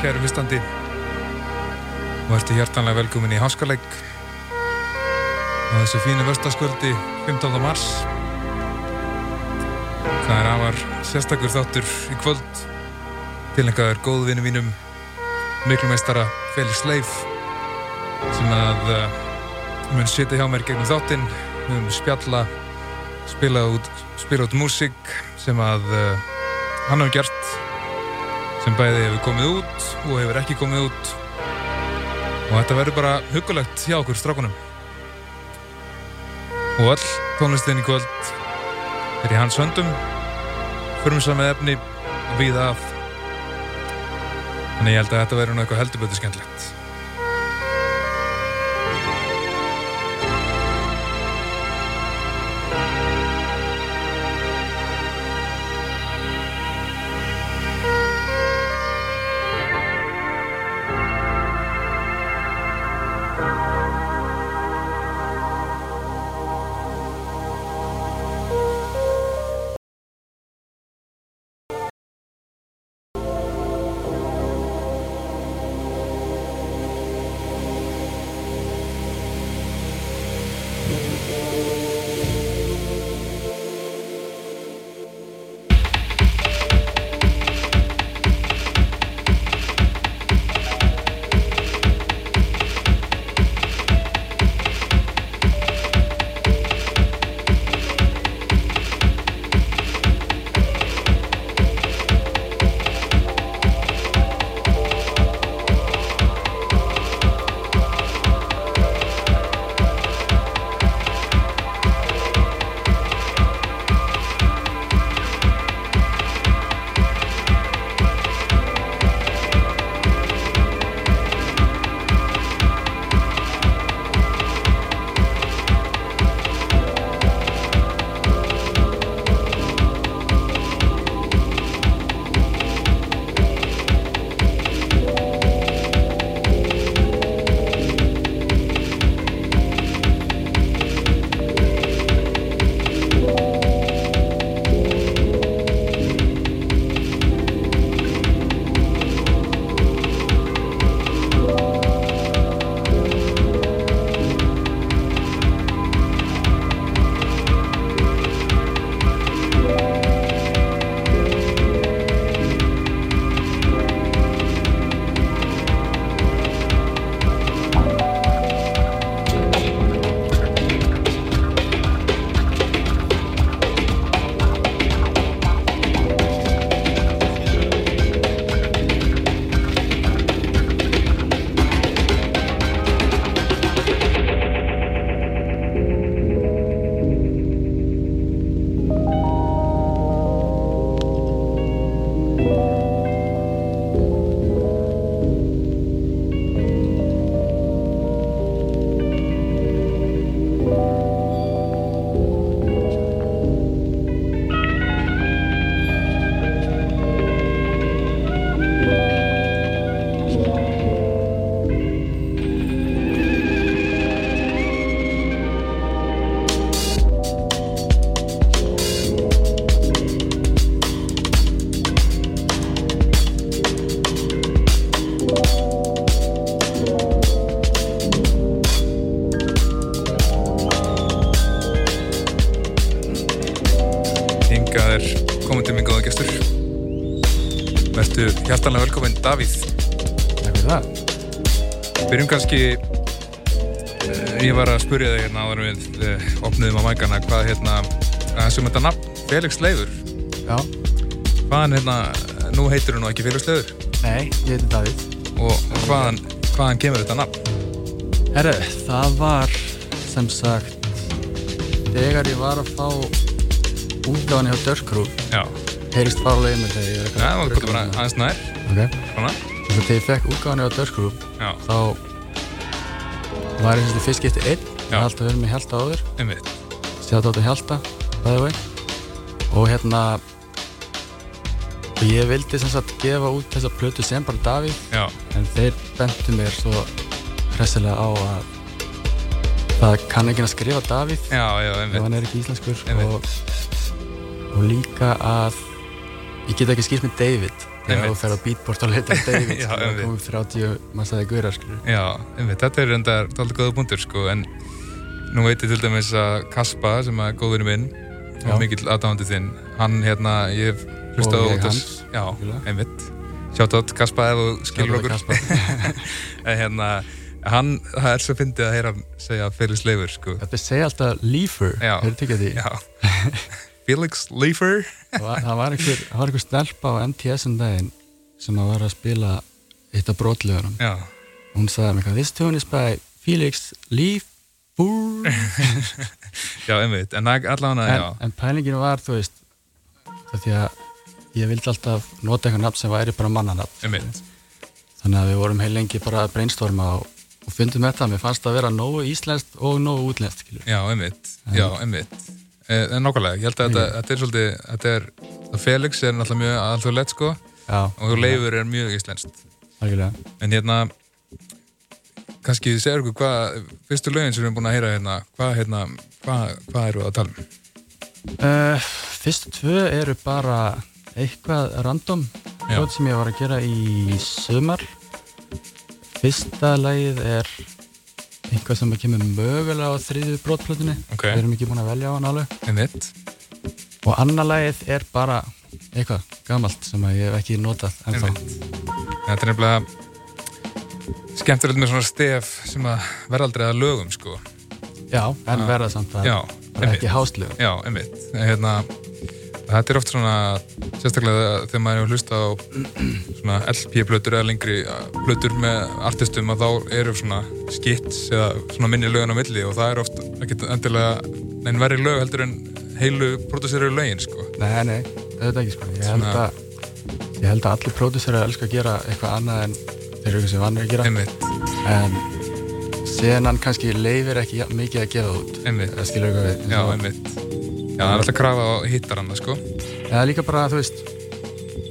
kæru hlustandi og ertu hjartanlega velkomin í Háskalegg á þessu fínu vörstaskvöldi 15. mars. Það er afar sérstakur þáttur í kvöld. Tilengaður góðvinni mínum miklumeistara Felix Leif sem að uh, mun sitja hjá mér gegnum þáttinn. Mun spjalla spila út, út músík sem að uh, hann hefur gert sem bæði hefur komið út og hefur ekki komið út. Og þetta verður bara hugulegt hjá okkur strákunum. Og all tónlistin í kvöld er í hans höndum. Förmsa með efni og víða af. Þannig ég held að þetta verður eitthvað heldurbötu skemmtlegt Hingað opnuðum á mækana hvað hérna þessum þetta nafn Felix Leifur. Já. hvaðan hérna, nú heitir þú nú ekki Felix Leifur? Nei, ég heiti Davíð. og hvaðan, hvaðan kemur þetta nafn? Herru, það var sem sagt þegar ég var að fá útgáðan hjá Dörkrú Já, heyrist mig þegar ég er það var kvöldur bara aðeins nær. Ok. svona, Þess að þegar ég fekk útgáðan hjá Dörkrú já, þá var ég fyrst getið einn. Já. hafði alltaf verið með Hjalta áður. Einmitt sjátt átta Hjalta, og hérna og ég vildi sem sagt gefa út þessa plötu sem bara Davíð Já, en þeir bentu mér svo hressilega á að það kann ekki að skrifa Davíð já, já, ef einmitt hann er ekki íslenskur Einmitt. og, og líka að ég get ekki skýrt með David þegar Einmitt. þú fer á beatport og leita David Já, sko, það einmitt. komum 30 massaði guðrar skilur Já, einmitt, þetta er enda alltaf góða búndur sko, en nú veit ég til dæmis að Kaspa, sem er góðurinn minn og mikill aðdáðandi þinn, hann hérna, ég hef hlustað útvarps- hans, Já, einmitt. Shoutout Kaspa ef þú skilur okkur. en hérna, hann, það er svo fyndið að heyra segja Felix Leifur, sko. Þetta segja alltaf Leafer, Já. hefur tekið því. Felix Leifur. það var, einhver, einhver stelpa á MTS um daginn sem að var að spila eitt af brotlegunum Já, hún sagði mér eitthvað, this tune is by Felix Leafer já, einmitt, en allavega, en, en pælingin var, þú veist því að ég vildi alltaf nota eitthvað nafn sem væri bara mannanafn einmitt. þannig að við vorum heil lengi bara að brainstorma og, og fundum þetta, mér fannst það að vera nógu íslenskt og nógu útlenskt. Já, einmitt, já, einmitt. Eh, En nákvæmlega, ég held að þetta, þetta er svolítið, þetta er, Felix er náttúrulega mjög alþjóðlegt, sko, Já, og Leifur er mjög íslenskt. algjörlega. En hérna, kannski segja okkur hvað, fyrstu lögin sem við erum búin að heyra hérna, hvað, hérna, hvað, hvað eru að tala um? Uh, fyrstu tvö eru bara eitthvað random Já. hljótt sem ég var að gera í sumar fyrsta lagið er eitthvað sem kemur mögulega á þriðju brotplötunni Ok. við erum ekki búin að velja á hann alveg og annar lagið er bara eitthvað gamalt sem ég hef ekki notað ennþá einmitt. Þetta er nefnilega skemmtilegt með svona stef sem að verða aldrei að lögum, sko. já, en verða samt að Já, ekki háslög Já, einmitt. Hérna, þetta er oft svona, sérstaklega þegar maður er að hlusta á svona LP-plötur eða lengri plötur með artistum að þá eru svona skits eða svona minni lögin á milli og það er oft ekki endilega neinn verri lög heldur en heilu produseraðu lögin, sko. nei, nei, þetta ekki sko ég held að ég held að allir pródusera elska að gera eitthvað annað en þeir eru sem vannir að gera Einmitt, en senan kannski leifir ekki mikið að gefa út það skilur eitthvað við já, einmitt. Já, það er alltaf krafa á hittaranna, sko. eða líka bara, þú veist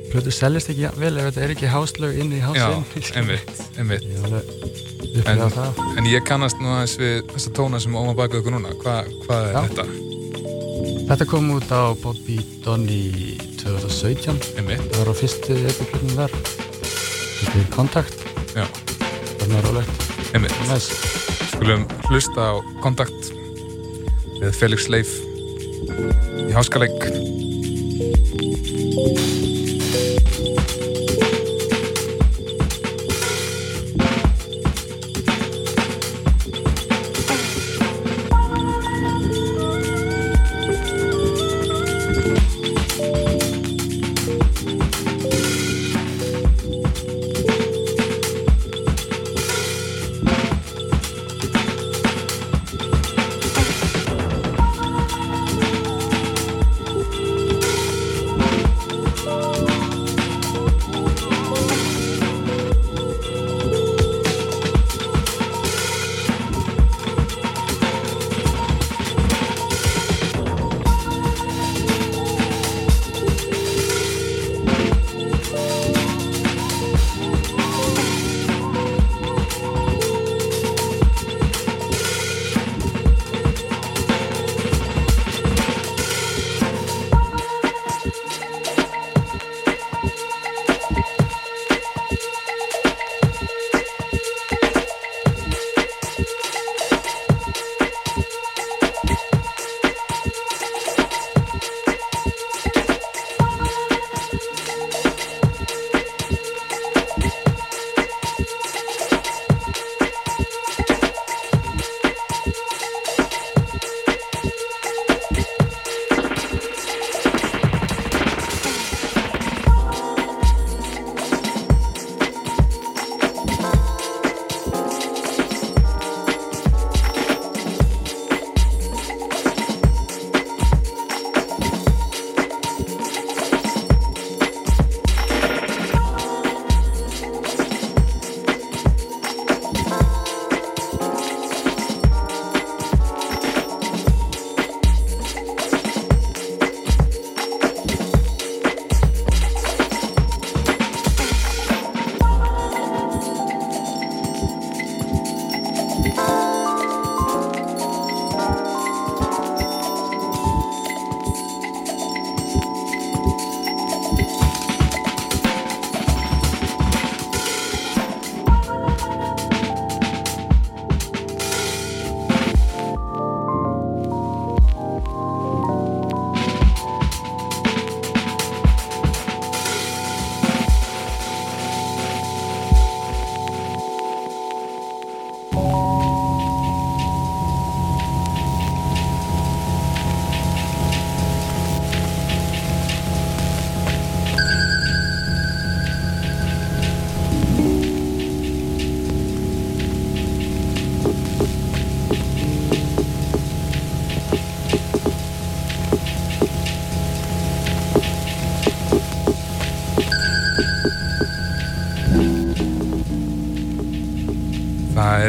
plötur seljast ekki jafn vel ef þetta er ekki háslög inn í Já, hásinn einmitt, einmitt. ég er alveg En, upplegað það en ég kannast nú aðeins við þessa tóna sem óma baka ykkur núna. Hva, hvað er Já. þetta? þetta kom út á Bobby Donny 2017 Einmitt, það var á fyrstu epiklunum þar er kontakt. Já, það er næs. Skulum hlusta á kontakt með Felix Leif í háskaleik.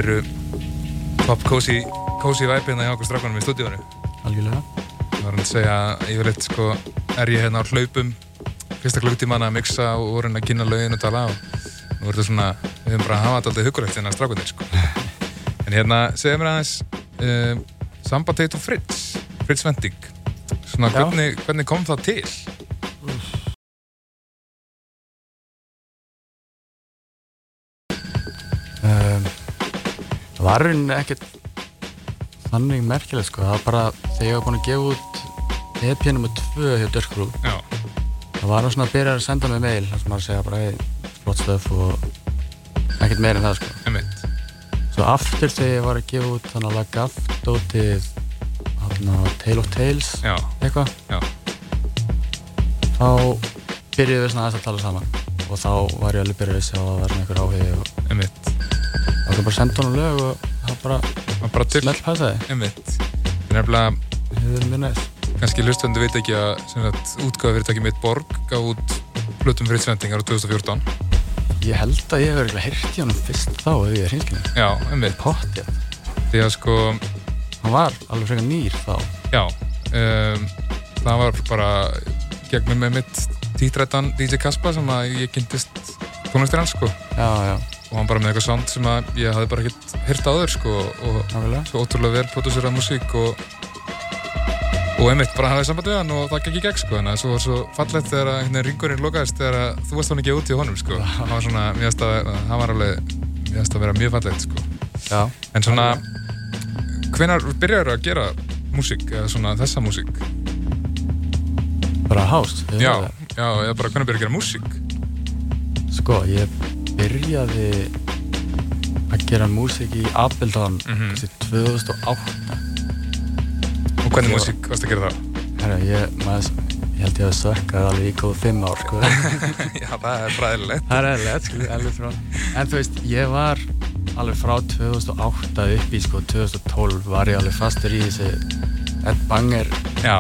Eru top cozy, hérna hjá okkur strafganum í stúdíónu. Algjörlega. Það var hann að segja, yfirleitt sko, er ég hérna á hlaupum fyrsta klukktíman að mixa og voru hérna að kynna lögin og tala og nú verður þetta svona, við höfum bara að hafa þetta alltaf hugurlegt hérna strafganir sko. En hérna, segja mér aðeins, uh, samband teit og Fritz, Fritz Vending, svona hvernig, hvernig kom það til? Var rauninni ekkert þannig merkilegt sko, það var bara þegar ég var búinn að gefa út EP nr. 2 hjá Já. það var nú svona að byrja að senda mig mail þar sem maður segja bara flott stöf og ekkert meir en það sko Einmitt. svo aftur þegar ég var að gefa út þannig að laga aftótið Tale of Tales eitthvað þá byrjuðum við svona aðeins að tala saman og þá var ég alveg byrjuð að vissi að það var einhver áhugi og Þá kom bara senda honum lög og það bara Það bara smelt passaði. Einmitt. Það er nefnilega, hefur verið mjög næst kannski hlustöndu veit ekki að sem sagt, útgáða fyrirtæki mitt Borg gaf út Plutum Fritz Vendingar á 2014. Ég held að ég hef verið í honum fyrst þá ef ég er hinskilin Já, einmitt. Pottið Því að sko, Hann var alveg frekar nýr þá. Já, um, það var bara gegnum með mitt títrættan DJ Kaspa sem að ég kynntist tónlistir hans sko. Já, já, og hann bara með eitthvað sound sem að ég hafði bara ekkert hýrt áður sko og svo ótrúlega vel producerað músík og og einmitt bara hafði samband við hann og það gekk í gegn sko en það var svo fallegt þegar að ringurinn lokaðist þegar að þú varst hann ekki út í honum sko. Það var svona, mér finnst að það var alveg mér finnst að vera mjög fallegt sko. Já, en svona, hvenar byrjar að gera músík eða svona þessa músík? bara hást Já, já, bara hvenar byrjar að gera músík? Sko, ég byrjaði að gera músík í Abildon Mhm. mm 2008 Og hvernig músík varst að gera það? Herra, ég, maður, ég held ég að sökkað alveg í góð fimm ár sko. já, það er bræðilegt Það er eðlilegt, sko, alveg frá. En þú veist, ég var alveg frá 2008 upp í sko 2012 var ég alveg fastur í þessi Ed Banger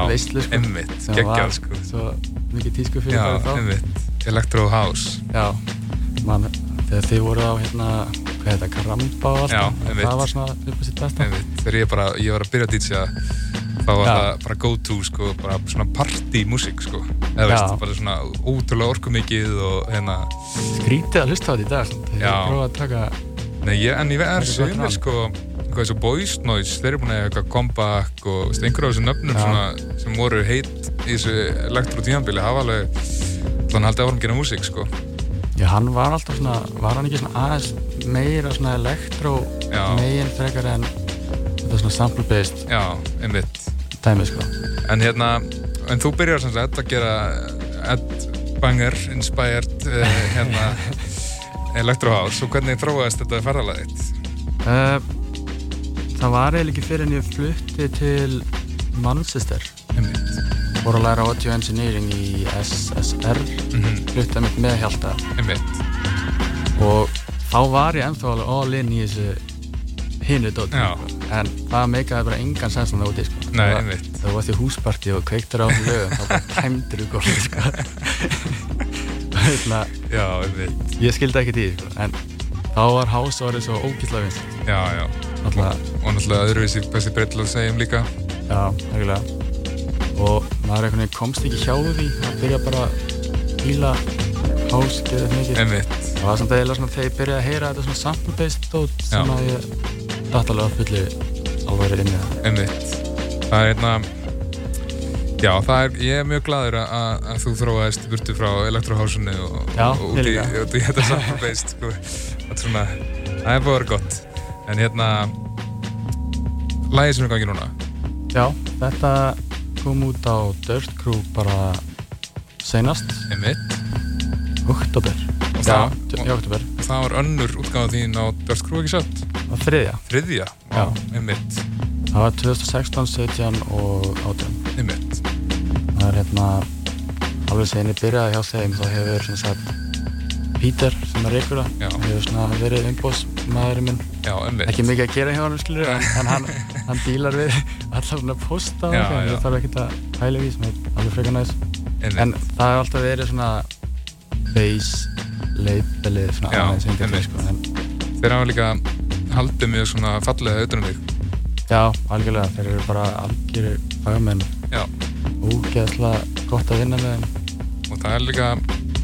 veistlu sko einmitt, sem var sko. Svo mikið tísku fyrir bara þá. Electro House. Já, man, þegar þið voru á hérna, hvað heit það, Karamba og allt Já, það, var svona upp á sitt besta. Þegar ég bara, ég var að byrja að DJ þá var Já. það bara go to sko, bara svona party músík sko. Eða veist, bara svona ótrúlega orkumikið og hérna, Skrítið að hlusta á þetta í dag þegar ég prófaði að taka nei ég, en ég er fram. sko, hvað þessu Boys Noise, þeir eru búin að eitthvað comeback og veist, einhverju af þessu nöfnum svona, sem voru heitt í þessu elektro tímanbili hafa alveg, þannig haldið áfram að gera músík sko, Já, hann var alltaf svona, var hann ekki svona aðeins meira svona elektró Já. megin frekar en þetta svona sample-based já, einmitt. dæmi sko. En hérna, en þú byrjar sem sagt að gera Ed Banger inspired uh, hérna Electro House. Og hvernig þróaðist þetta ferðalagið þitt? uh, Það var eiginlega ekki fyrir en ég flutti til Manchester. Einmitt, voru að læra audio engineering í SSR mhm, fluttið mitt með Hjalta. Og þá var ég ennþá alveg all in í þessu hinu dóti. Já. en það meikaði bara engan sens þannig úti sko. Nei, Það var- það varst í húsparti og kveiktur á lögum þá bara kæmdur þú góð sko. Hérna, já, ég skildi ekki því sko. en þá var house orðið svo ógíslega vinst og náttúrulega öðruvísi Bessi Breill að segja um líka. Já, hægulega og maður einhvern veginn komst ekki hjá því. Að byrja bara að hýla house geðið mikið. Einmitt, Það var samt svona þegar ég byrjaði að heyra þetta svona sample-based dót sem að ég datt alveg að fulli alveg inn í það. einmitt. Það er hérna Já, það er, ég er mjög gladur að, að, að þú þróaðist burtu frá Electro House-unni og, og út ég í, þetta samfélbeist sko. Það er svona, það er búið að vera gott. En hérna Lægið sem er í gangi núna? Já, þetta kom út á Dirt Crew bara Einmitt oktober. Já, það, já, oktober. það var önnur útgáða þín á Dirt Crew ekki satt Og þriðja. Þriðja, Já. einmitt Það var 2016, 17 og 18. Einmitt, Það er hérna, alveg sen ég byrjaði hjá þeim þá hefur sem sagt Peter sem er reykura, Já. hefur svona verið umbóðsmaðurinn minn. já, Ekki mikið að gera hjá hann, skilur, en, en hann, hann dílar við allar svona posta og Já, já. ég þarf ekkert að hæla í sem er alveg frekar næst. En það hefur alltaf verið svona bass labelið svona aðeins einmitt. sko en þeir hafa líka haldið mjög svona fallega auðvitað um þig. Já, algjörlega, þeir eru bara algjörir fagamenn Já. Ógeðslega gott að vinna með þeim Og það er líka,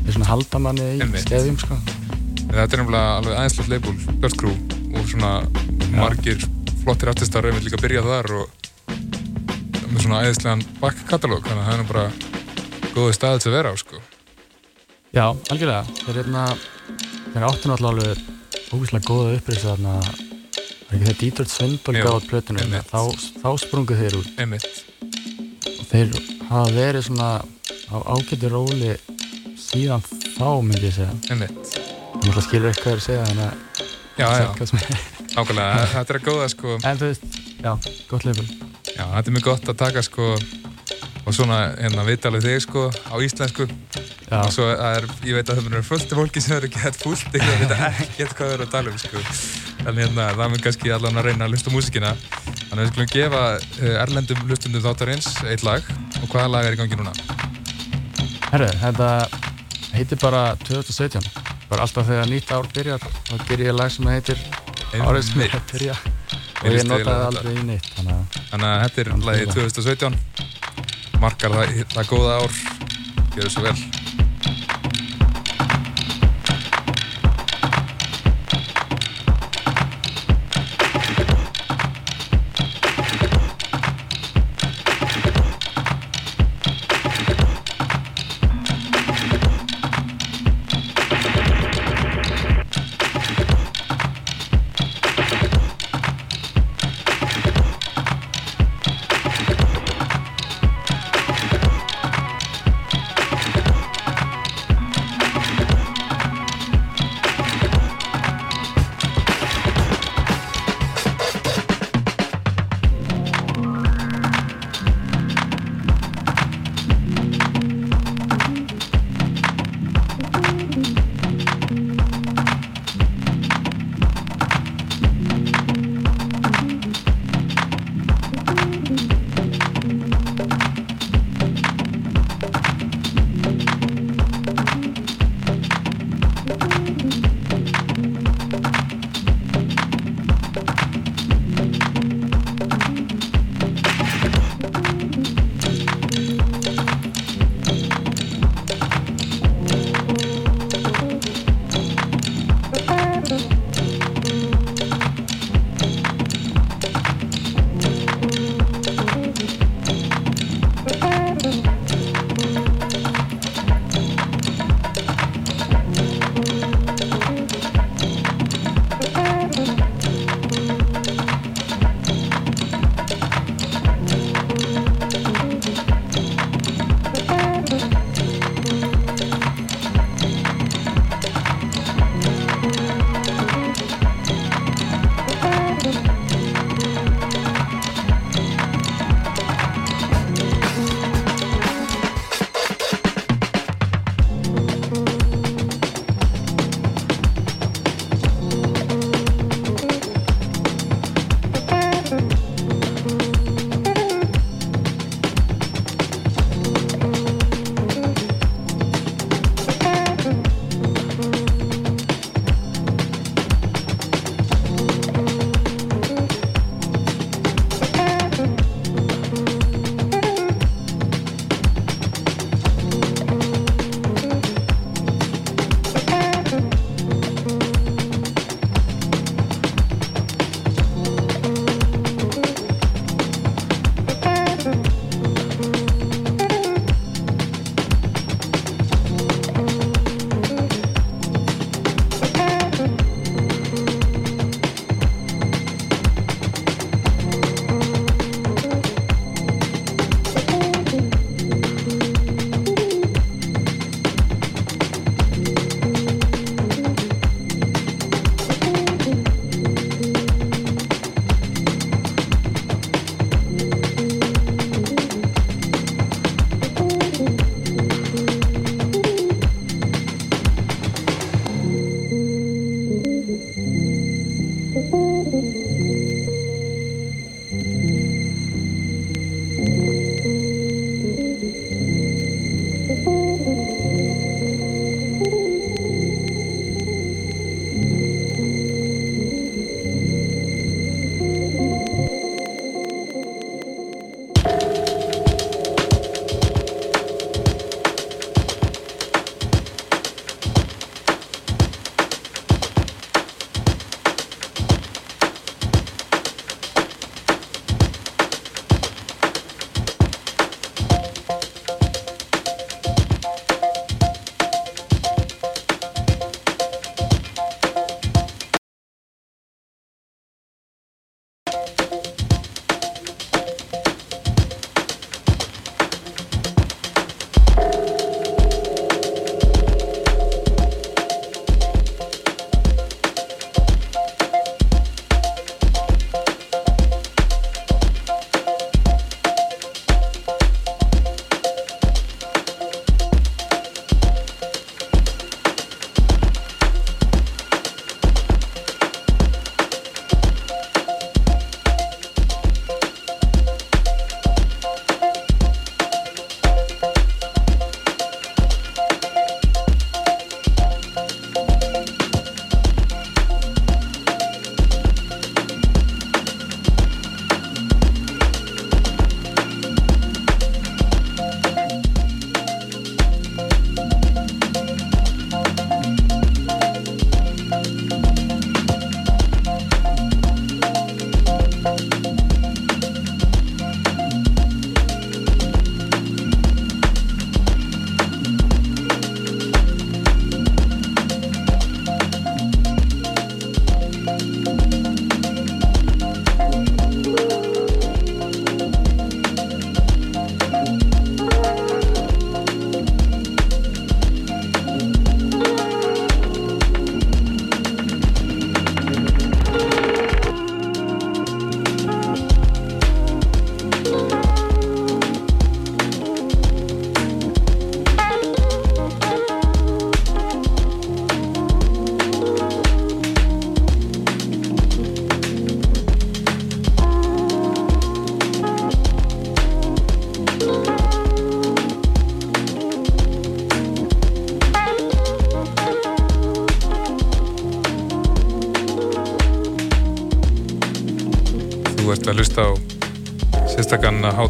Þeir er svona haldamanni í Einmitt. stefjum sko. Þetta er nefnilega alveg aðeinslegt leifbúl, Björn Krú, og svona margir flottir artistar einmitt líka byrjað þar og með svona aðeinslegan backkatalóg, þannig að það er bara góði staðið til að vera á, sko. Já, algjörlega, þeir eru hérna áttu náttúrulega alveg ógeðslega góða upprýstu þarna. Það er ekki Dietrich Svindal Jú, gáði át plötunum þá, þá sprungu þeir út. Einmitt. og þeir hafa verið svona á ágættu róli síðan þá myndi ég segja. Einmitt. Ég náttúrulega skilur ekki hvað þeir segja þannig að Já, já, nákvæmlega, þetta er að góða, sko. En þú veist, já, gott leifur Já, þetta er mjög gott að taka sko og svona hérna viðtalið þig sko á íslensku. Já, og svo er, ég veit að það er fullt af fólki sem eru hægt fullt og veit ekkert hvað þau eru að tala um sko. En hérna það mun kannski allan að reyna að hlusta á músikina þannig að við skulum gefa uh, erlendum hlustundum þáttarins eitt lag. Og hvaða lag er í gangi núna? herru, þetta heitir bara 2017 bara alltaf þegar nýtt ár byrjar þá gerir ég lag sem heitir árið sem er að byrja. Og ég notaði aldrei í neitt þannig að þetta er lagið 2017 markar það, það góða ár. Gjör svo vel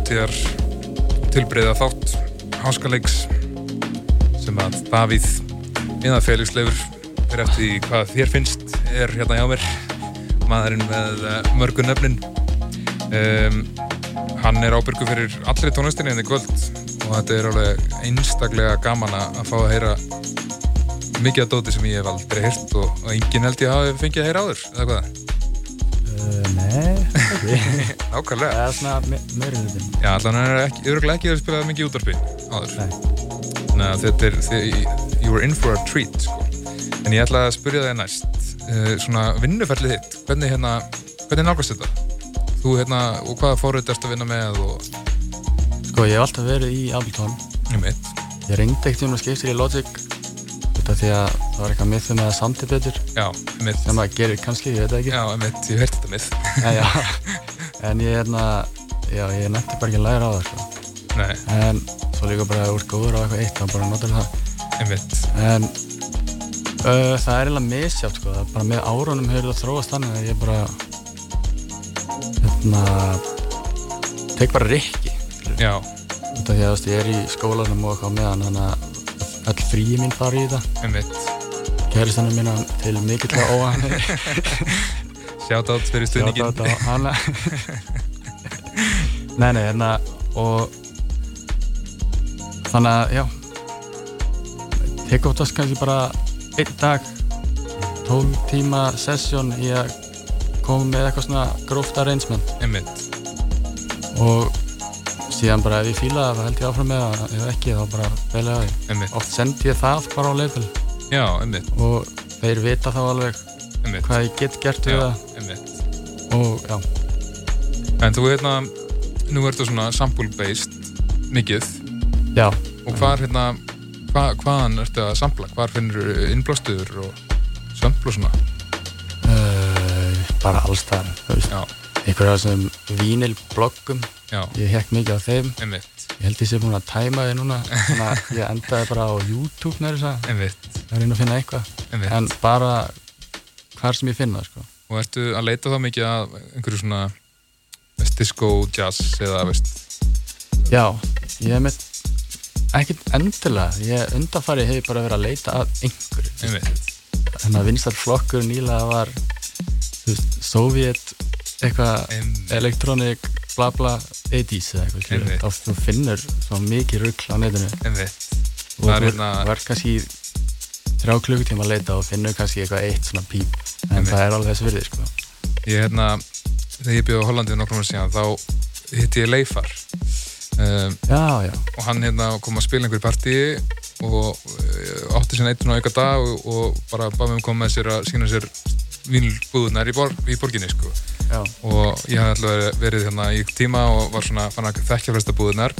hátíðar tilbreyða þátt háskaleiks sem að Davíð innan félagsleifur fyrir eftir hvað þér finnst er hérna hjá mér maðurinn með eh, mörgun nöfnin um, hann er ábyrgu fyrir allri tónlistinni en hérna er kvöld og þetta er alveg einstaklega gaman að fá að heyra mikið af dóti sem ég hef aldrei heyrt og, og enginn held ég hafi fengið að heyra áður eða hvað? Nákvæmlega. Það er svona meirinn hlutin. Já, allan er ekki, öruglega ekki að spila mikið útvarpi áður. Nei. Þannig að þetta er, þið, you were in for a treat, sko. En ég ætla að spyrja þig næst, uh, svona vinnuferlið þitt, hvernig hérna, hvernig nálgast þetta? Þú hérna, og hvaða fóruð erst að vinna með og... Sko, ég hef alltaf verið í Ableton. Ég mitt. Ég reyndi ekkert um að skipta í Logic þetta því að það var eitthvað mið með að samti betur já, mitt sem að gerir kannski, ég veit ekki já, mitt, ég hef hert þetta já. en ég er hérna já, ég nætti bara ekki að læra á það sko. en svo líka bara úr góður á eitthvað eitt þá bara notur það. Einmitt. en uh, það er eiginlega misjátt sko. bara með árunum hefur það þróast þannig að ég bara hérna tek bara rikki já. Þetta því að ég er í skólanum og eitthvað meðan þannig að all fríi mín fari í það kæristanum mín til mikill að óhani Shoutout fyrir stuðningin Shoutout á hana Nei, nei, hérna og þannig að, já. Tek oftast kannski bara einn dag 12 tíma sessjón í að koma með eitthvað svona gróft arrangement. Einmitt. og síðan bara ef ég fýla það held ég áfram með það. Ef ekki þá bara velja því einmitt. oft sendi ég það bara á leifil já, einmitt. Og þeir vita þá alveg einmitt. hvað ég get gert við það. og já. En þú hérna nú ertu svona sample based mikið. Já. Og hvað er hérna hva, hvaðan ertu að sampla? Hvar finnur innblástuður og sampla og svona uh, bara allstæðan einhverja sem vínilbloggum. Ég hekk mikið á þeim. Einmitt. ég held ég sé búin að tæma þið núna. Ég endaði bara á YouTube næri þess að reyna að finna eitthvað. En bara hvar sem ég finna sko. og ertu að leita þá mikið að einhverju svona veist, disco, jazz eða veist? Já, ég hef með ekkert endilega. Ég undanfari hef bara verið að leita að einhverju. Þannig að vinstarflokkur nýlega var sovjet eitthvað elektrónik bla bla 80's eða eitthvað þá finnur svo mikið ruggl á netinu. Og hérna... þrjá klukkutíma að leita og finnur kannski eitthvað eitt svona píp en Einmitt. það er alveg þessi virði sko. ég hérna, þegar ég bjóð á Hollandið nokkrum ára síðan þá hitti ég Leifar um, já, já. og hann hérna kom að spila einhverju partíi og uh, átti sín eitthvað eitthvað dag og, og bara bæði mig um að koma með sér að sína sér vínlbúðunar í, bor, í borginni sko Já. og ég hafði alltaf verið hérna í tíma og var svona fann að þekkja flesta búðunar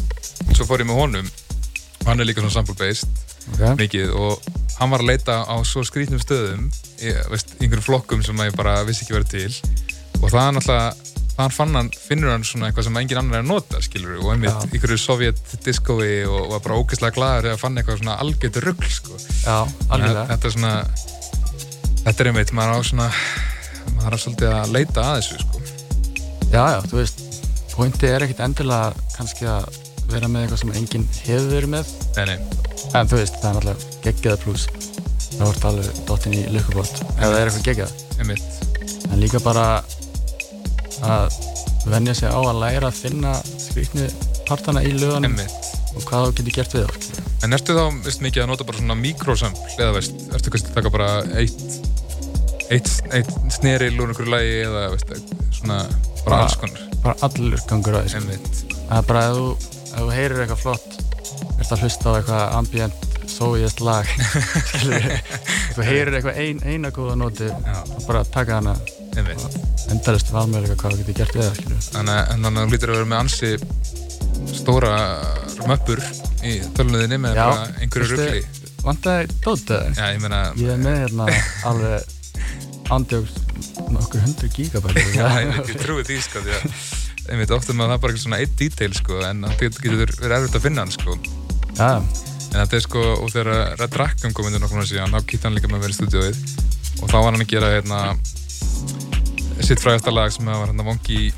svo fór ég með honum og hann er líka svona sample based okay. mikið og hann var að leita á svo skrítnum stöðum einhverjum flokkum sem ég bara vissi ekki verið til og það er náttúrulega þann fann hann, finnur hann svona eitthvað sem engin annar er að nota, skilur og einmitt einhverju sovjet-diskói og var bara ógeðslega gladur eða fann eitthvað svona algjörður ruggl sko. Já, algjörlega. Þetta er svona, þetta er einmitt, maður á svona maður er svolítið að leita að þessu sko. Já, já, þú veist pointi er ekkit endilega kannski að vera með eitthvað sem enginn hefur verið með. Nei, nei. en þú veist, það er náttúrulega geggjaða pluss það vart alveg dottin í lukkubót. Ef það er eitthvað geggjað. En líka bara að vennja sig á að læra að finna skrikni partana í löðunum og hvað þú getur gert við það En ertu þá, veist mikið, að nota bara svona mikrosample eða veist, ertu kannski að taka bara eitt eitt, eitt sneril úr einhverju lægi eða veist, svona bara, bara alls konar? bara allur gangur á því sko. það er bara að þú, ef þú heyrir eitthvað flott ert að hlusta á eitthvað ambient sóiðist lag þú heyrir eitthvað ein, eina góða nóti og bara taka hana endalist valmöðuleika hvað þú getur gert við það þannig að þú lítur að vera með ansi stóra möppur í tölunniðinni með einhverju ruggli Vantæði dótaði? Já, ég meina Ég er með hérna alveg andjóks okkur hundru gigabæri Já, ég trúi því sko því að einmitt ofta með það bara eitthvað svona eitt detail sko en það getur verið erfitt að finna hann sko. Já. En þetta er sko, og þegar Red Rackham kom inn í nokkurnar síðan, þá kýtti hann líka með að vera í stúdióið og þá var hann að gera hérna sitt frægasta lag sem var hérna Vongi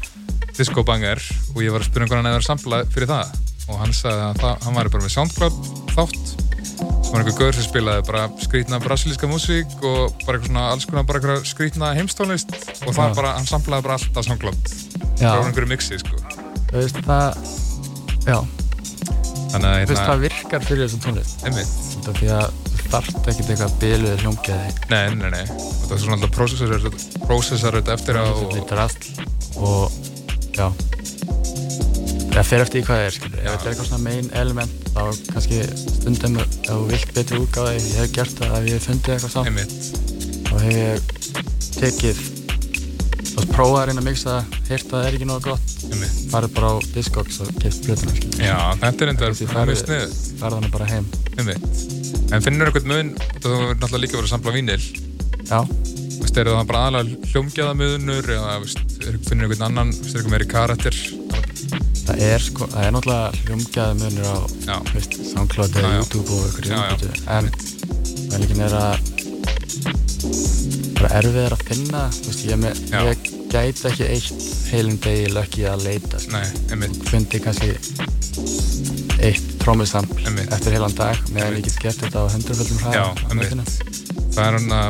Disco Banger. Og ég var að spyrja um hvernig hann hefði samplað fyrir það. Og hann sagði að það, hann væri bara með SoundCloud þátt sem var einhver gaur sem spilaði bara skrítna brasilíska músík og bara eitthvað svona alls konar bara eitthvað skrítna heimstónlist. Og það bara, hann samplaði bara allt á SoundCloud. Frá einhverju mixi sko. Þú veist það, já. Þannig að Þú veist hérna, það virkar fyrir þessum tónlist? Þetta er því að þú þarft ekkert eitthvað biluð hljómgeði Nei, nei, nei, það er svona alltaf prósessar prósessar þetta eftir á þetta er allt og já það fer eftir hvað er skilur. ef þetta er eitthvað svona main element þá kannski stundum ef þú vilt betri útgáði ég hef gert það ef ég hef fundið eitthvað einmitt. þá hef ég tekið og prófað að reyna að mixa það heyrt að það er ekki nógu gott farið bara á Discogs og keipt blötuna skilur. Já, þetta er enda mjög snið farið hana bara heim. Einmitt. En finnur einhvern mun, þú er náttúrulega líka verið að sampla vínil. Já, Vist, er það bara aðalega hljómgjaða möðunur eða er, finnur einhvern annan, vist, er eitthvað meiri karakter það er sko það er náttúrulega hljómgæði munir á SoundCloud eða. YouTube og já. innbyttu en pælingin er að bara erfið er að finna veist, ég, með, Já. ég gæti ekki eitt heilum degi lökki að leita sko. fundi kannski eitt trómusampl Einmitt. eftir heilan dag meðan ég get gert þetta á hundurföldum hraða Það er svona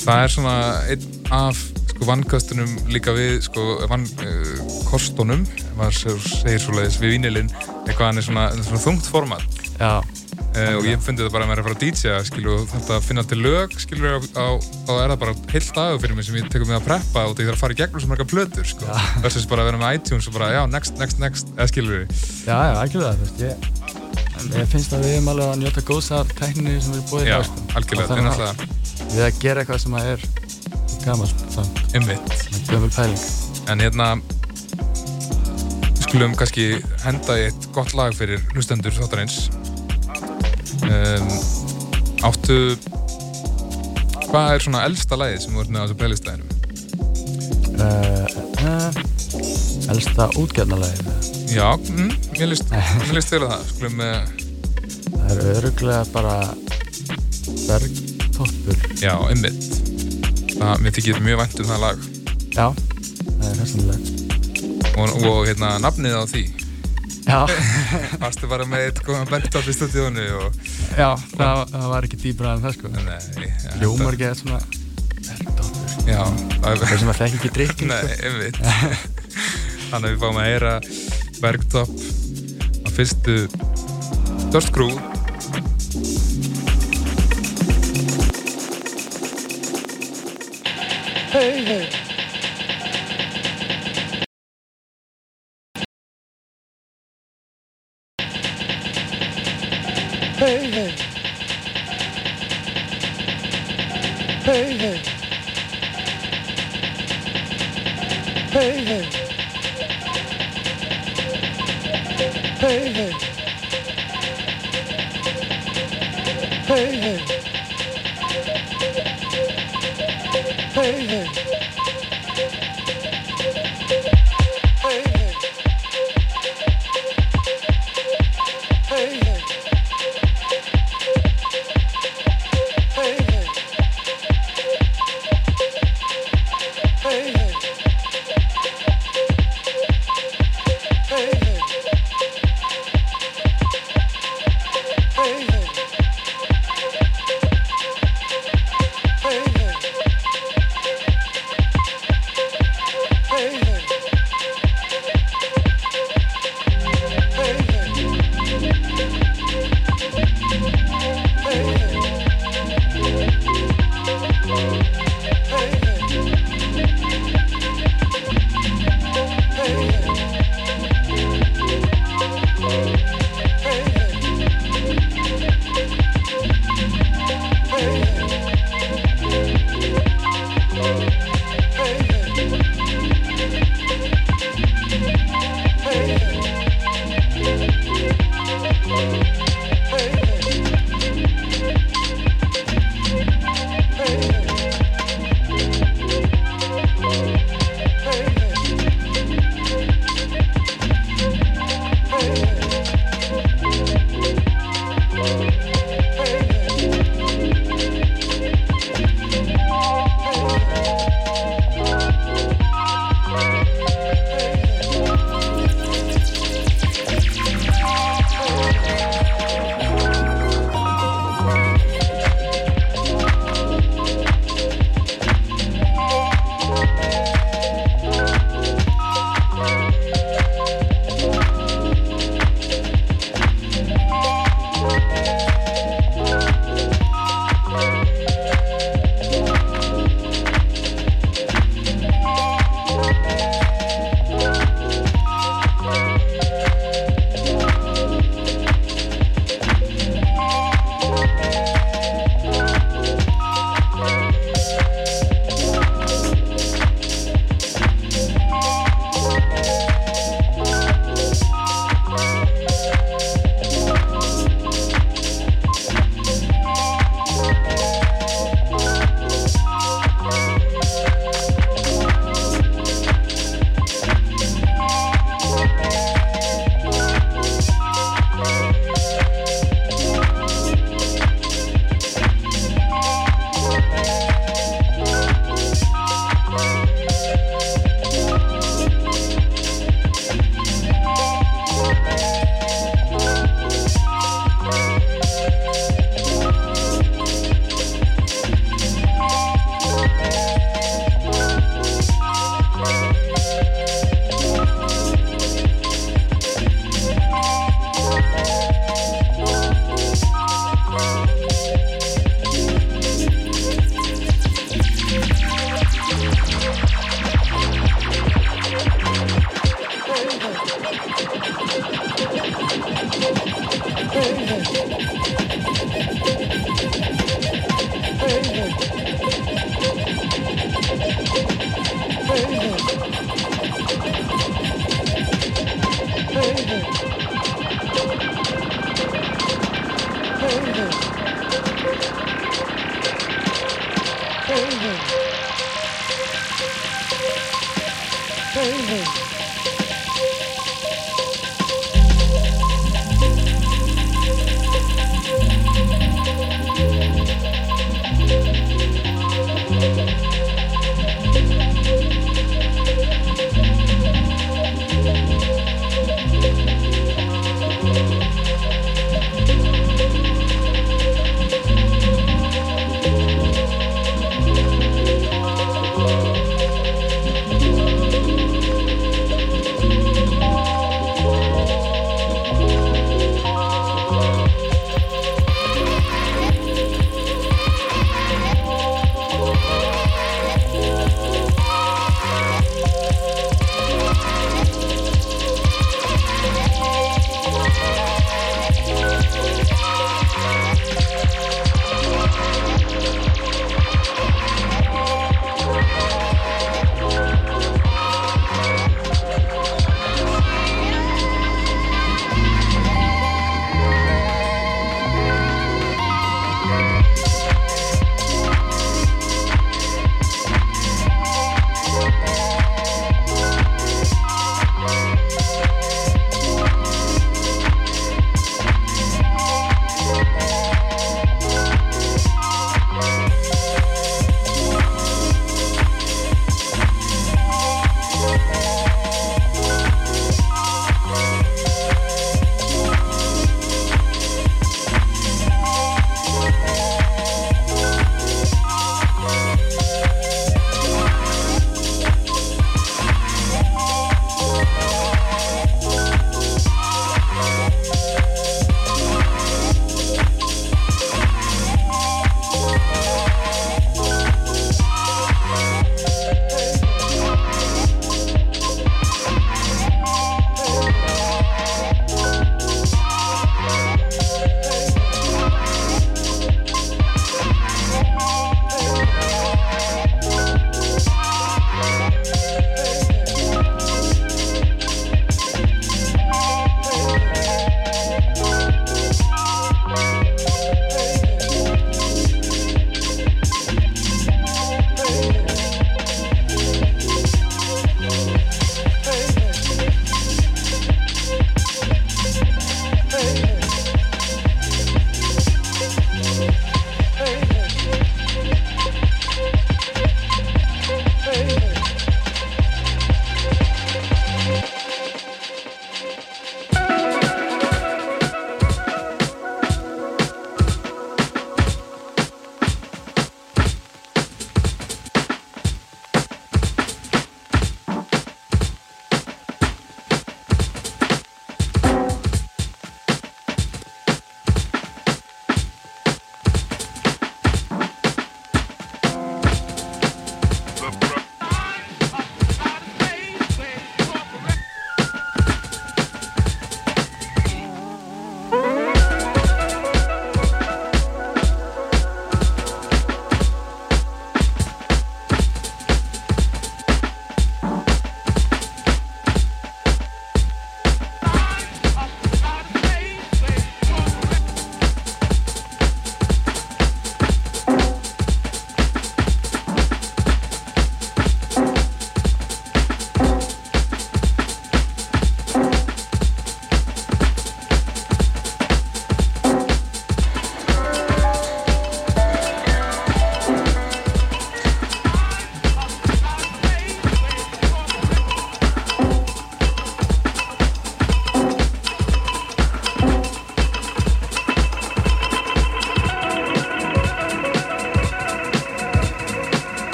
það er svona einn af sko vannkastunum líka við sko vann, uh, kostunum ef maður se- segir svoleiðis við vínilinn eitthvað hann er svona, svona þungt format. Já, uh, og ég fundi þetta bara að er að fara að DJ skilu, og þetta að finna til lög skilu, á, á, þá er það bara heilt dagur fyrir mig sem ég tekur mig að preppa og það þarf að fara í gegnum svo marga plötur sko. versus bara að vera með iTunes og bara já, next, next, next eða við. Já, já, algjörlega þú veist, ég, ég finnst að við erum alveg að njóta góðs af tækninni sem við erum búið í já, dag, sko. algjörlega, Og þetta er þannig náttúrulega við að gera eitthvað sem að er gaman gömul pæling. En hérna skulum kannski henda í eitt gott lag fyrir hlustendur þáttarins. Um, Áttu Hvað er svona elsta lagið sem ert með á þessu playlistæðinu? uh, uh, elsta útgjarnalagi Já, mm, mér líst að það. Skulum uh, það er öruglega bara bergtoppur. Já, Það, mér þykir mjög vænt um það lag. Já, það er þessanlega og, og hérna, nafnið á því. Já, Varstu bara með eitt góðan bergtopp í stúdíónu og já það, það var ekki dýbra en það sko. Nei, ja, hljómar ekki að svona bergtoppur Já, það það sem að þekki ekki drikking Nei, einmitt. Þannig að við fáum að heyra Bergtopp á fyrstu Hey, hey. Hey,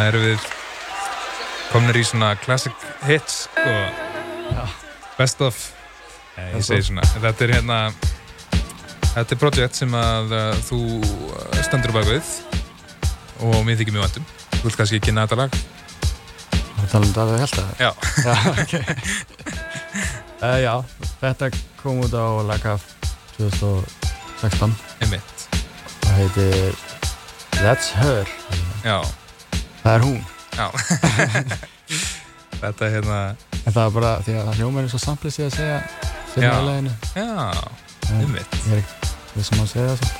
Núna erum við komnir í svona classic hits og best of. Ég segi svona, þetta er hérna þetta er projekt sem að uh, þú uh, stendur bak við. Og mér þykir mjög vandum Þú vilt kannski kynna þetta lag? Það talað um Davíð Hjelta Já, Já, ok. Uh, Já, þetta kom út á Lagaf 2016 einmitt. Það heitir That's Her. Já, Það er hún. Já. Þetta er hérna En það er bara því að það hljómar er svo samplið sig að segja sinna í leginu Já, einmitt. Ég er ekki við sem að segja það.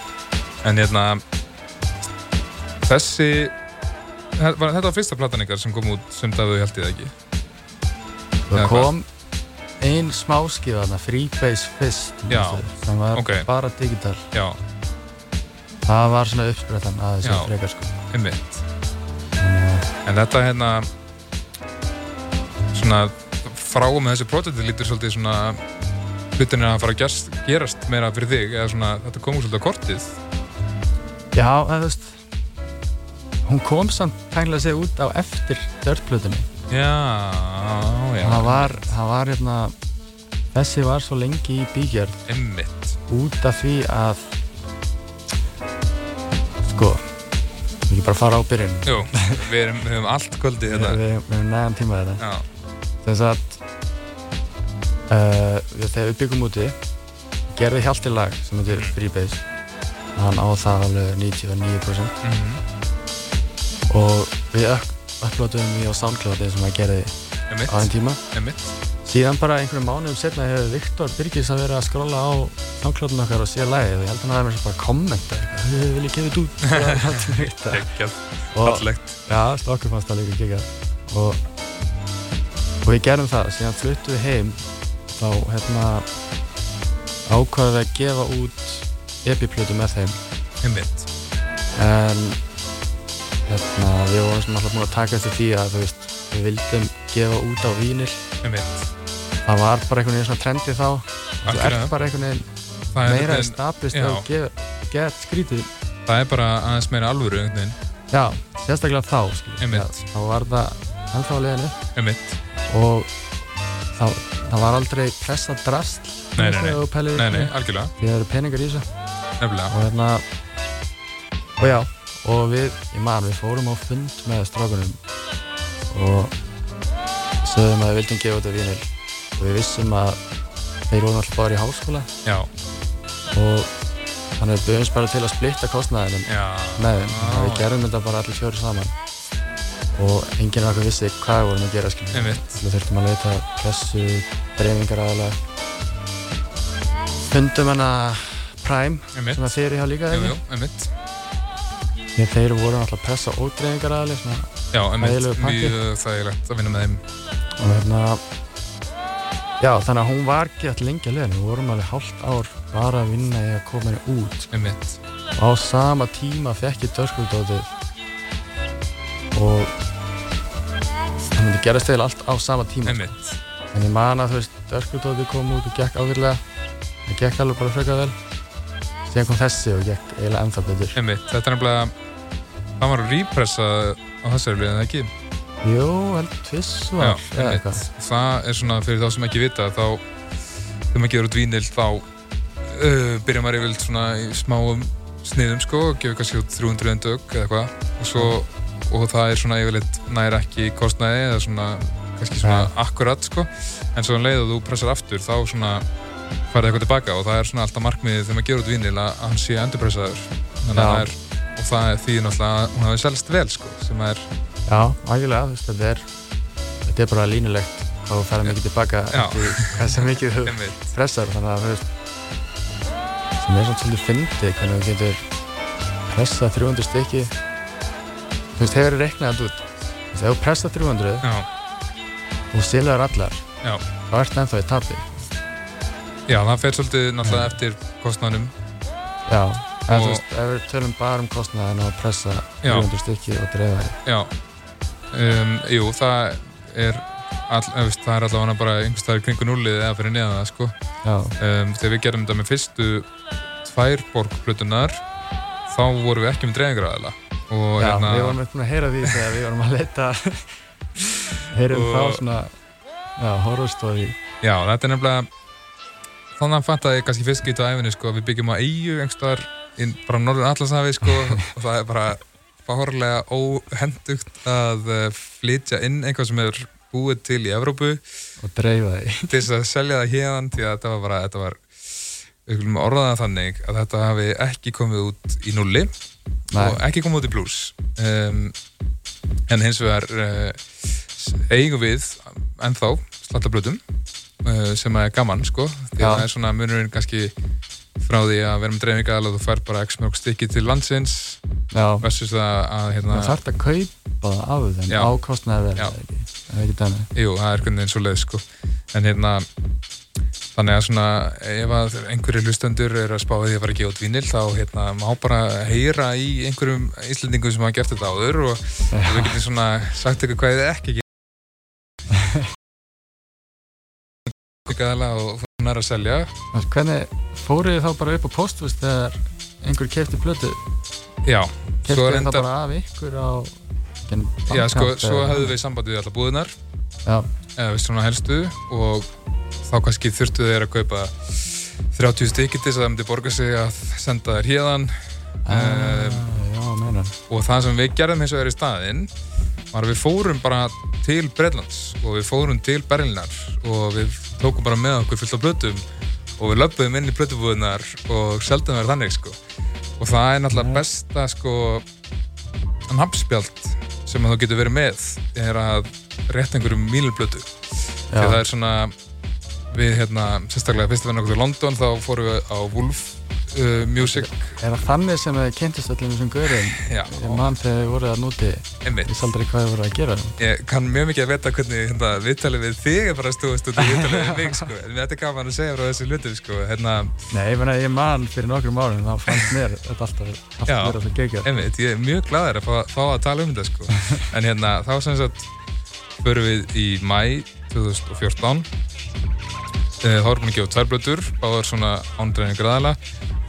En hérna þessi var, þetta var fyrsta platan ykkar sem kom út sem Davíð held ég það ekki? Það kom ein smáskifa þarna, Freebase fyrst Já, sem var ok. bara digital. Já, það var svona uppsprettan að þessu frekar sko. Að- En þetta hérna svona frá og með þessi projekti lítur svolítið svona hlutin er að fara að gerast, gerast meira fyrir þig eða svona þetta komur svolítið á kortið? Já, þú veist hún kom samt tæknilega sig út á eftir dörtplutunni Já, já, það var, það var hérna þessi var svo lengi í bígjörð einmitt. Út af því að sko við ekki bara fara á byrjun. Jú, við, erum, við höfum allt kvöldið við, hérna. Við, við erum neðan tíma þetta. Þess að uh, við, þegar við byggum úti gerði Hjalti lag sem heitir Freebase. Hann á það alveg 99% mhm, og við upplótum í á SoundCloud sem að gerði á þeim tíma. Einmitt síðan bara einhverjum mánuðum setna hefur Viktor Birgis að vera að skrolla á SoundCloudun okkar og sé lagið og ég held að hann hafi mér bara kommenta eitthvað, "Hey, vil ég gefa þetta út. Og, Geggjað, og fallegt. Já, stokkur fannst það líka geggjað. Og, og við gerum það. Síðan fluttum við heim. Þá hérna ákvaðum við að gefa út epiplötu með þeim. Einmitt, en hérna, við vorum alltaf búin að taka eftir því að þú veist, við vildum gefa út á vínil einmitt það var bara einhvern veginn svona trendi þá. Bara einhvern veginn Það er, meira einhvern veginn- established já. og get, get skrítið. Það er bara aðeins meira alvöru já, sérstaklega þá. Já, þá var það ennþá á leiðinu og það, það var aldrei pressa drast Nei, nei, nei. algjörlega. Því það eru peningar í þessu. Og hérna og já, og við, ég man, við fórum á fund með strákunum og sögðum að við vildum gefa þetta vínil við vissum að þeir voru alltaf bara í háskóla. Já, og þannig að við byrjumst bara til að splitta kostnæðinum já. með þeim. Já, og við gerðum þetta bara allir fjóri saman. Og enginn af okkur vissi hvað við vorum að gera Einmitt, við þurftum að leita pressu, dreifingar aðalega fundum hana Prime einmitt. sem að þeir hjá líka Jú, þegar jú, einmitt. Því að þeir voru alltaf pressa og dreifingar aðalega svona, Já, einmitt, Þægilegur pakki. mjög þægilegt að vinna með þeim. Og hérna já þannig að hún var ekki alltaf lengi að leiðin við vorum alveg hálft ár bara að vinna að koma henni út. Einmitt, og á sama tíma fekk ég dörskuldótið og það gerast eða allt á sama tíma einmitt. En ég man að þú veist dörskuldótið kom út og gekk ágætlega það gekk alveg bara frekar vel. Síðan kom þessi og gekk eiginlega ennþá betur. Einmitt, þetta er nefnilega það var að repressa á þessari en það ekki jú, held tvissvar Já, eða einmitt, eitthvað. Það er svona fyrir þá sem ekki vita þá, þegar maður gefur út vínil þá uh, byrjar maður yfirleitt svona í smáum sniðum sko, gefur kannski út 300 en dög eða eitthvað. Og svo, og það er svona yfirleitt nær ekki kostnaði eða svona kannski svona akkurat sko. En svo um leið og þú pressar aftur þá svona farið eitthvað tilbaka og það er svona alltaf markmiðið þegar maður gefur út vínil að hann sé endurpressaður. Þannig að það er og það er því náttúrulega að hún hafi selst vel sko sem er, já, þú veist, þetta er þetta er bara línulegt og þú ferði mikið tilbaka Já. eftir hversu mikið þú pressar þannig að þú veist. Sem er svona svolítið fyndið hvernig þú getur pressað 300 stykki. Þú veist, hefur reiknað þetta út. Þú veist, ef þú pressað 300 já, og stilaður allar já. þá ertu ennþá í tapi. Já, það fer svolítið náttúrulega eftir kostnæðanum já, en þú veist, ef við tölum bara um kostnaðin og pressa Já. 300 stykki og dreifa því. Já, um, jú, það er all, eða, veist, það er allavega bara einhvers staðar í kringu núlið eða fyrir neðan það, sko. Um, Þegar við gerum þetta með fyrstu tvær borgplutunar þá vorum við ekki með dreifingraðala Já, hérna við vorum eitthvað að heyra því þegar við vorum að leita heyrum Og- þá svona já, horror story Já, þetta er nefnilega þannig að fatt að ég kannski geta á æfinni sko, við byggjum á eigu einhverstaðar bara norður Atlantshafi sko, og það er bara fárlega óhendugt að uh, flytja inn einhvað sem er búið til í Evrópu. Og dreifa því. Til þess að selja það hérðan því að þetta var bara, þetta var við skulum orða það þannig að þetta hafi ekki komið út í nulli Nei. og ekki komið út í blues um, en hins vegar uh, eigum við ennþá slattablötum uh, sem er gaman sko. Því að það er svona munurinn kannski frá því að vera með dreifingaðal og þú fær bara x mörg stykki til landsins. Já, versus það að hérna, það þarf að kaupa það af þeim ákostnaði verið Já. það ekki? Það ekki dæmi. Jú, það er hvernig eins og leið sko. en hérna þannig að svona ef að einhverju hlustendur er að spá því að fara að gefa út vínil þá hérna má bara heyra í einhverjum íslendingum sem hafa gert þetta áður og, við getum svona sagt ykkur hvað þið ekki og svona er að selja. Hvernig fóruð þið þá bara upp á postvist þegar einhver kefti plötu? Já, kefti svo það reyndar bara af ykkur á gen- Já, sko, Bandcamp svo eða- höfðu við samband við alla búðunar já, eða við svona helstu og þá kannski þurftu þeir að kaupa 30 stykki til þess að það myndi borga sig að senda þér hérðan ah, um, og það sem við gerðum hins vegar í staðinn var að við fórum bara til Breitlands og við fórum til Berlinar og við tókum bara með okkur fullt af blötum og við löpum inn í blötubúðunar og seldum þær þannig sko. Og það er náttúrulega besta sko nafnspjald sem að þú getur verið með er að rétt einhverjum mílblötu því já, það er svona við hérna, sérstaklega fyrst að vera okkur til London þá fórum við á Wolf uh, Music. Er það þannig sem þið kynntist öllum þessum gaurum já, ég man þegar þið voruð að núti einmitt. Ég sá aldrei hvað þið voruð að gera. Ég kann mjög mikið að vita hvernig hérna, viðtalið við þig er bara út í viðtalið við mig sko. en þetta er gaman að segja frá þessu hlutum sko. hérna, nei, ég meina ég man fyrir nokkrum árum þá fannst mér þetta alltaf, alltaf Já. geggjað. Einmitt, ég er mjög glaður að fá, fá að tala um þetta sko. en hérna, þá sem sagt förum við í mæ 2014 Eh, þá erum við búin að gefa tvær blötur báðar svona ándreinu græðala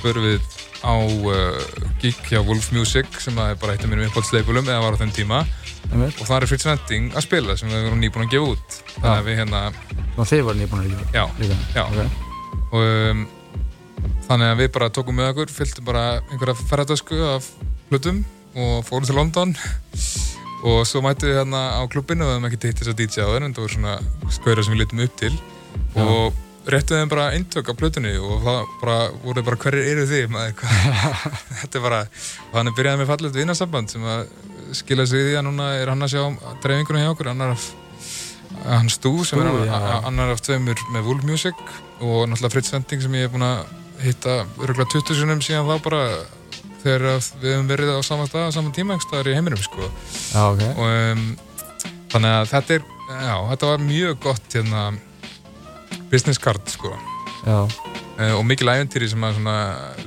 förum við á uh, gig hjá Wolf Music sem er bara eitt af mínum uppáhaldsleifulum eða var á þeim tíma. Einmitt. og það er Fritz Vending að spila sem við erum nýbúin að gefa út. Þannig að við hérna, og þið voru nýbúin að líka já, líka. Já. ok, og um, þannig að við bara tókum með okkur fylltum bara einhverja ferðardösku af hlutum og fórum til London. Og svo mættum við hérna á klubbinu og við hefum ekki teitt þess að DJ á þeir en það voru svona skauðra sem við litum upp til. Já. og réttuðum þeim bara eintök af plötunni og það bara voru bara hverjir eru þið maður, þetta er bara þannig byrjaði með fallegt vinnarsamband sem að skila sig því að núna er hann að sjá dreifingunum hjá okkur annar af hann Stú sem Stú, er já. annar, af tveimur með Wolf Music og náttúrulega Fritz Vending sem ég er búinn að hitta örgulega 20 sinum síðan þá bara þegar að við hefum verið á sama stað á sama tíma einhvers staðar í heiminum sko. já, ok og um, þannig að þetta er já, þetta var mjög gott hérna, business card sko. já, uh, og mikil æventýri sem að svona,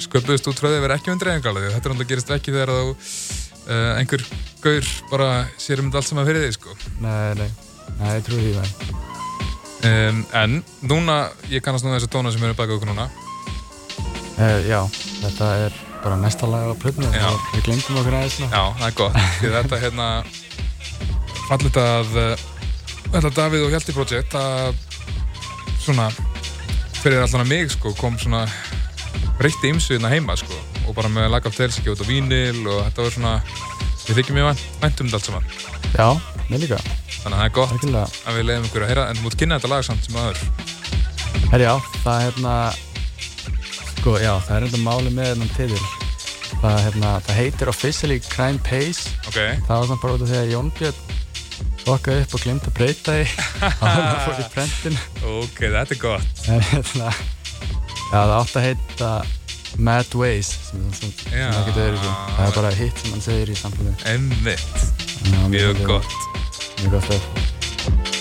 sköpuðust út frá því að vera ekki dreifingala því þetta er náttúrulega gerist ekki þegar þá uh, einhver gaur bara sér um þetta allt saman fyrir þig sko. nei, nei. Nei, ég trúi því um, en núna, ég kannast nú þessu tóna sem eru baka okkur núna. Uh, já, þetta er bara næsta lag á plötnu við glemdum okkur aðeins. Já, það er gott, þetta hérna fallit að uh, þetta Davíð og Hjalti projekt að svona fyrir allan að mig sko kom svona breytti ymsu hérna heima sko og bara með lag af tels ekki út á vínil og þetta var svona við þykjum mjög vænt- vænt um þetta allt saman. Já, mér líka, þannig að það er gott algjörlega. að við leiðum ykkur að heyra en þú mútt kynna þetta lag samt sem aður Herri, já, það er hérna sko, já, það er hérna máli með þennan titil. Það, hérna, það heitir Officially Crime Pays. Ok, það var svona bara út af því að Jón Okkaði upp og glemt að breyta því. Á hann að fór í prentin ok, þetta er gott. En hérna já, það átti að heita Mad Ways sem, sem, sem Já. það er bara hitt sem hann segir í samfélagi emmitt, mjög gott. mjög gott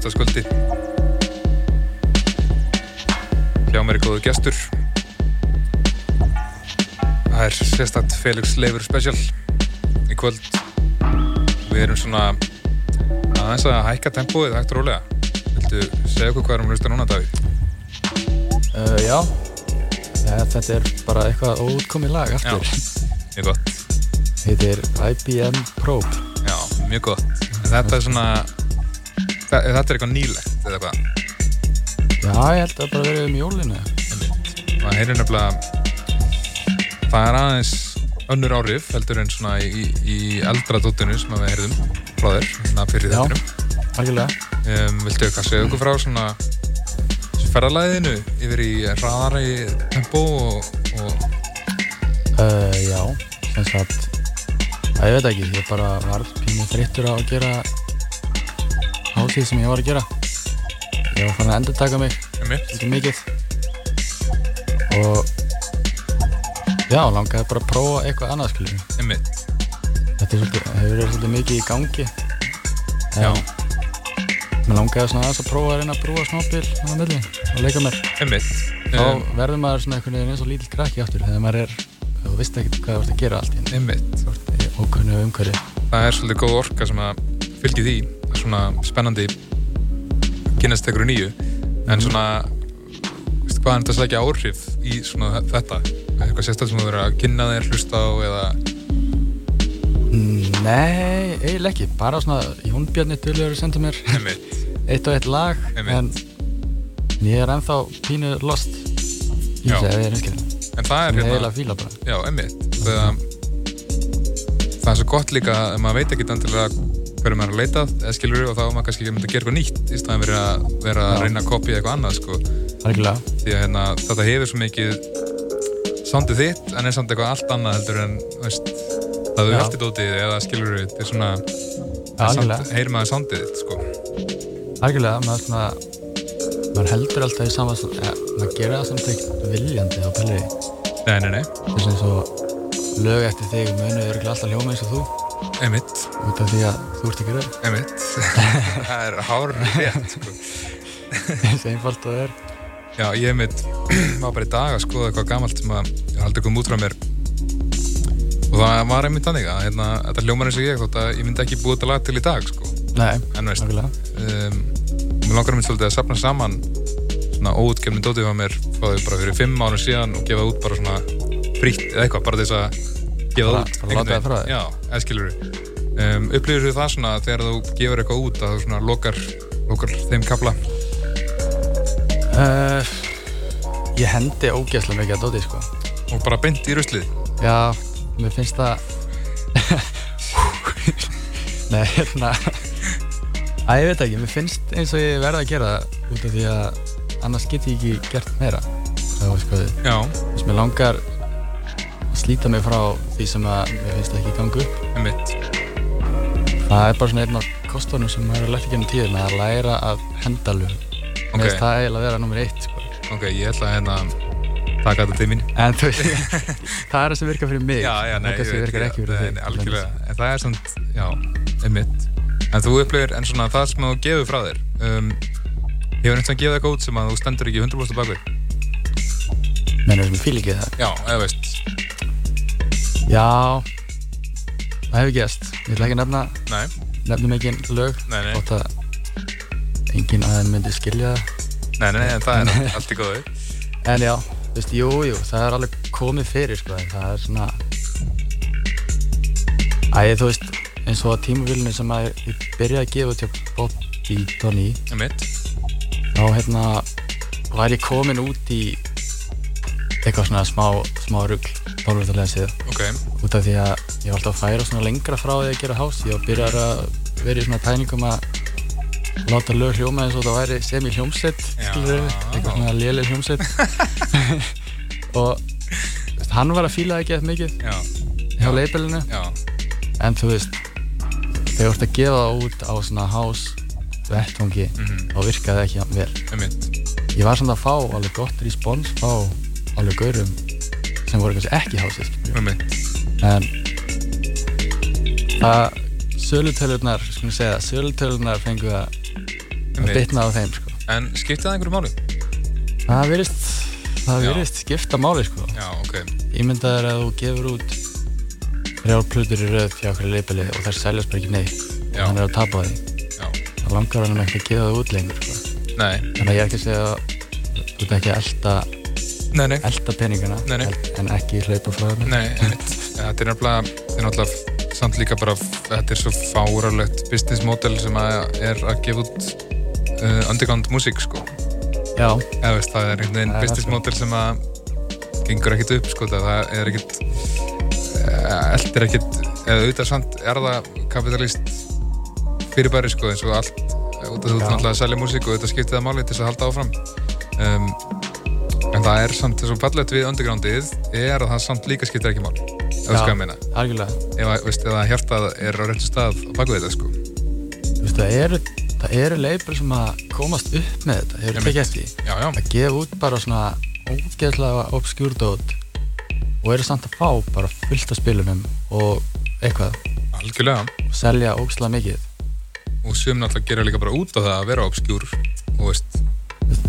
vestaskvöldi. Hjá mér er góðu gestur. Það er sérstætt Felix Leifur special í kvöld. Við erum svona aðeins að hækka tempóið hægt og rólega. Viltu segja okkur hvað erum við hlusta núna, Davíð? Uh, já, Eh, þetta er bara eitthvað óutkomið lag aftur. Mjög gott. Heitir IBM Probe. Já, mjög gott. Þetta er svona, þetta er eitthvað nýlegt eða hvað? Já, ég held að bara verið um jólinu. Það heyrir nefnilega, það er aðeins önnur áhrif heldur en svona í, í eldra dóttinu sem við heyrðum frá þér, hérna fyrir Já. þettinum. Algjörlega. Um, viltu eitthvað segja okkur frá svona þessu ferðalæðinu yfir í hraðari tempo og, og Uh, já, sem sagt, að ég veit ekki, ég bara var pínu þreyttur á að gera hásið sem ég var að gera. Ég var fann að endur taka mig ekki mikið og já, langaði bara að prófa eitthvað annað skiljum. Þetta svolítið, hefur verið svolítið mikið í gangi. Já. Mér langaði svona aðeins að prófa að reyna að brúa smábíl á milli og leika mér. Þá Um, verður maður svona einhvern veginn eins og lítill krakki aftur þegar maður er, þú veist ekki hvað þú ert að gera allt í ert í ókunnu umhverfi. Það er svolítið góð orka sem að fylgir því, svona spennandi kynast einhverju nýju, en svona, veistu hvað er þetta sækja áhrif í svona þetta? Eitthvað sérstætt sem þú verður að kynna þér, hlusta á eða, Mm, Nei, eiginlega ekki. Bara svona Jón Bjarni Dulur senda mér eitt og eitt lag Einmitt. en ég er ennþá pínu lost í þessu ef ég er einskilin. en það er hérna, já, einmitt, það, það er svo gott líka að maður veit ekki endilega hverju maður er að leita eða skilur og þá er maður kannski ekki að mynda að gera eitthvað nýtt í staðan verið að vera að reyna að kopja eitthvað annað, sko. Því að hérna, þetta hefur svo mikið soundið þitt en er samt eitthvað allt annað heldur en veist, það er Já. veltið dótið eða skilur þetta er svona samt, heyrir maður soundið þitt sko. Algjörlega, maður svona maður heldur alltaf í sama ja, maður gerir það samt ekkert viljandi á pæli nei, nei, nei, þess að eins og lög eftir þig munu eru alltaf hljóma eins og þú einmitt. Út af því að þú ert ekki rauð. Einmitt. Það er hár rétt sko. eins einfalt og það er. Já, ég einmitt var bara í dag að skoða eitthvað gamalt sem að ég haldi kom út frá mér. Og það var einmitt þannig að hérna, þetta hljómar eins og ég þótt að ég myndi ekki búið þetta lag til í dag sko. Nei, algjörlega um, mér langar mér svolítið að safna saman svona óutgefni dótið á mér því bara fyrir fimm árum síðan og gefa út bara svona frítt eða eitthvað, bara þess að gefa það út einhvern veginn. Já, eða skilur um, upplifir þú það svona þegar þú gefur eitthvað út að þú svona lokar, lokar þeim kapla uh, Ég hendi ógeðslega mikið að dóti sko. Og bara beint í ruslið? Já, mér finnst það Nei, hérna Æ, ég veit ekki, mér finnst eins og ég verða að gera það út af því að annars get ég ekki gert meira. Það var sko þið Já, Þess mér langar að slíta mig frá því sem að mér finnst ekki ganga upp. Einmitt. Það er bara svona einn af kostunum sem maður er lært ekki um tíðin að læra að henda lög Ok. Mér finnst það eiginlega að vera nummer eitt sko. Ok, ég ætla að hérna taka þetta til mín. En þú veist, það er það sem virkar fyrir mig. Já, já, nei, Það kannski virkar ekki þig nei, algjörlega, en það er samt, já, einmitt. En þú upplifir, en svona það sem þú gefur frá þér um, hefur einhvern veginn gefið eitthvað út sem að þú stendur ekki 100% bakvið Menur sem ég fíl ekki það. Já, eða veist, Já, það hefur gæst. Ég ætla ekki að nefna, nei, nefnum ekki lög, nei, nei, þótt að enginn aðeins myndi skilja það. nei, nei, en það er allt- í góðu. En já, þú veist, jú, jú, það er alveg komið fyrir, sko, en það er svona... Æ, þú veist, eins og á tímavílunni sem að ég byrjaði að gefa til Bobby Tony, einmitt, þá hérna var ég komin út í eitthvað svona smá, smá rugl, tólvöldarlega séð. ok, út af því að ég var alltaf að færa svona lengra frá því að gera hás. Ég var byrjar að vera í svona tæningum að láta lög hljóma eins og það væri semi hljómsett Já. skilur við, eitthvað svona léleg hljómsett og veist, hann var að fíla ekki eftir mikið já, hjá Já. leipilinu já, en þú veist þegar þú ert að gefa það út á svona hás vettvangi mhm, þá virkaði það ekki vel. Einmitt. Ég var samt að fá alveg gott respons fá alveg gaurum sem voru kannski ekki hásið en að sölutölurnar, skulum segja, sölutölurnar fengu að bitna á þeim sko. En skiptið það einhverju máli? Það virðist, það virðist skipta máli sko. Já, ok. Ímyndaður að þú gefur út þrjár plötur í röð hjá okkur leipili og þær seljast bara ekki neitt og hann er að tapa því. Já. Það langar hann ekki að gefa það út lengur sko. Nei, Þannig að ég er ekki að segja þú ert ekki að elda, nei, nei. elda peningana Nei, nei. en- ekki hlaupa frá þeim. Nei, þetta er er náttúrulega samt líka bara, þetta er svo fáralegt business model sem að er að gefa út uh, underground músík, sko. Já, Eða veist, það er einhvern veginn Það business það, sko. model sem að gengur ekkert upp, sko, það er ekkert, uh, eldir ekkert, eða auðvitað samt er það kapitalist fyrirbæri, sko, eins og allt, út af þú náttúrulega að selja músík og þetta skiptið það máli til þess að halda áfram. Um, en það er samt, þessum fallegt við undergroundið er að það samt líka skiptir ekki mál, ef þú Já. sko að meina algjörlega. ef, að- veist, ef að hjartað er á réttu stað á baku þetta sko. Veist, það eru, það eru leipil sem að komast upp með þetta, hefur Einmitt. tekið eftir. Já, já, að gefa út bara svona ógeðslega obskjúr dót og eru samt að fá bara fullt af spilunum og eitthvað algjörlega og selja ógeðslega mikið og sum náttúrulega gera líka bara út á það að vera obskjúr og veist,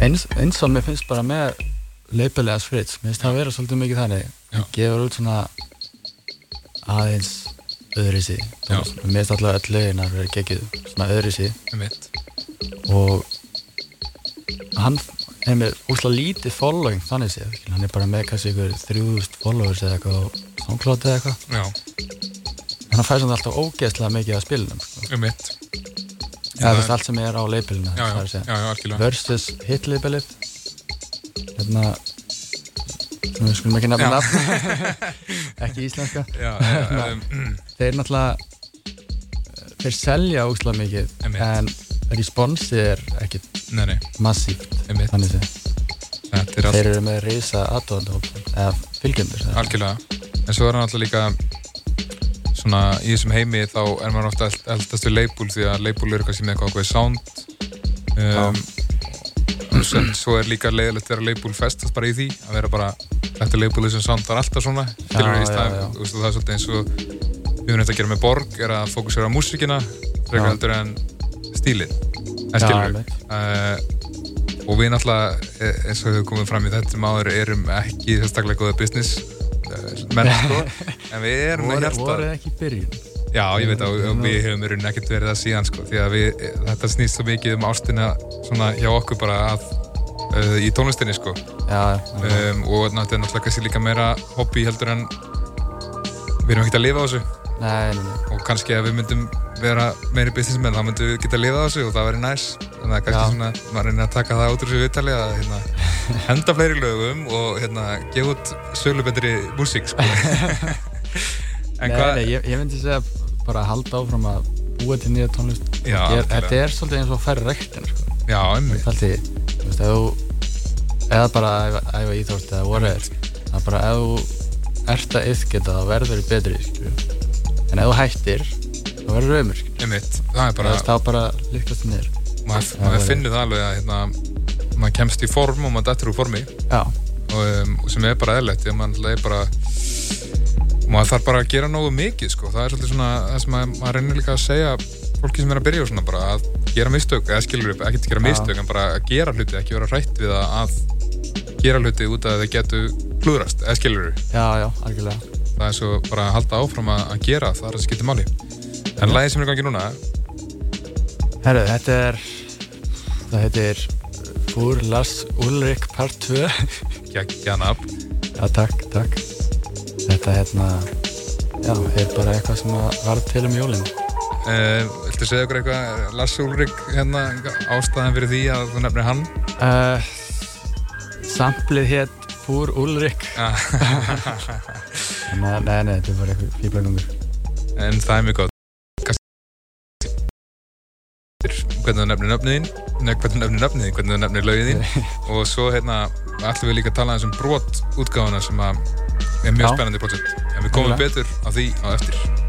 eins, eins og mér finnst bara með leipilega Fritz, mér finnst það að vera svolítið mikið þannig. Hann gefur út svona aðeins öðrisi mér finnst alltaf öll lögin að vera geggjuð svona öðrisi mitt og hann er með úslega lítið following þannig séð, hann er bara með kannski ykkur 3000 followers eða eitthvað á SoundCloud eða eitthvað, hann fær samt alltaf ógeðslega mikið af spilunum, sko. um mitt eða þú veist allt sem er á leipilinu versus hit leipilið hérna við skulum ekki nefna ekki íslenska. Já, já, um, þeir náttúrulega þeir selja ógeðslega mikið Einmitt. en responsið er ekki massíft þannig þetta er allt. Þeir eru með reysa aðdóðandahóp eða? Fylgjendur algjörlega. En svo er hann alltaf líka svona í þessum heimi þá er maður ofta eld- eldast við leipúl því að leipúl eru kannski með eitthvað ákveðið sound. Um, og sem, svo er líka leiðilegt að vera leipúl festast bara í því að vera bara þetta leipúlið sem sound var alltaf svona skilur já, í stað, og það er svolítið eins og við höfum þetta að gera með borg er að fókusera á músíkina frekar heldur en stílinn. En skilur einmitt. uh, og við náttúrulega e- eins og við komum fram í þetta máður erum ekki sérstaklega góða business uh, menn sko. En við erum með hjarta voru ekki byrjun já ég veit að og við hefum í rauninni ekkert verið það síðan sko því að við, þetta snýst svo mikið um ástina svona hjá okkur bara að uh, í tónlistinni sko já, já, um, og þetta er náttúrulega kannski líka meira hobby heldur en við erum ekkert að lifa á þessu nei, nei, nei. og kannski ef við myndum vera meiri businessmenn þá myndum við geta að lifa á þessu og það væri næs þannig að kannski Já. svona maður reynir að taka það út úr þessu viðtali að hérna, henda fleiri lögum og hérna, gefa út sölubetri músík sko. nei, nei ég, ég myndi segja bara að halda áfram að búa til nýja tónlist. Já, Ég- algjörlega. þetta er svolítið eins og að færa rektin sko. já, er alltaf, þú veist, ef þú eða bara að æfa- íþrótt eða whatever það er bara ef þú ert að yfgeta þá verður þú betri skilju. en ef þú hættir þá verður þú ömur emmi það er bara, þá bara líkast þú niður. Maður, maður það er- finnur það alveg að hérna, maður kemst í form og maður dettur úr formi. Já, og, um, sem er bara að maður náttúrulega er bara maður þarf bara að gera nógu mikið sko. það er svolítið svona það sem maður, maður reynir líka að segja fólki sem er að byrja og svona bara að gera mistök eða skilur upp, ekki að gera mistök en bara að gera hluti, ekki vera hrætt við að, gera hluti út af að þeir getu klúðrast, eða skilur já, já, algjörlega. Það er svo bara að halda áfram að, gera það er að skipta máli. En lagið sem er í gangi núna? Herru, þetta er það heitir Fúr Lars Ulrik part 2 geggja nafn. Já, takk, takk Þetta hérna Já, er bara eitthvað sem að var til um jólinn uh, Viltu segja okkur eitthvað? Lars Ulrik hérna ástæðan fyrir því að þú nefnir hann? Uh, Samplið hétt Fúr Ulrik Ah, Nei, nei, þetta er bara eitthvað fíblagungur en það er mjög Kannski- hvernig þú nefnir nöfniðin Nei, hvernig þú nefnir nöfniðin, hvernig þú nefnir lögiðin og svo hérna ætlum við líka að tala um brot útgáfuna sem að er mjög Já. spennandi projekt en við komum betur á því á eftir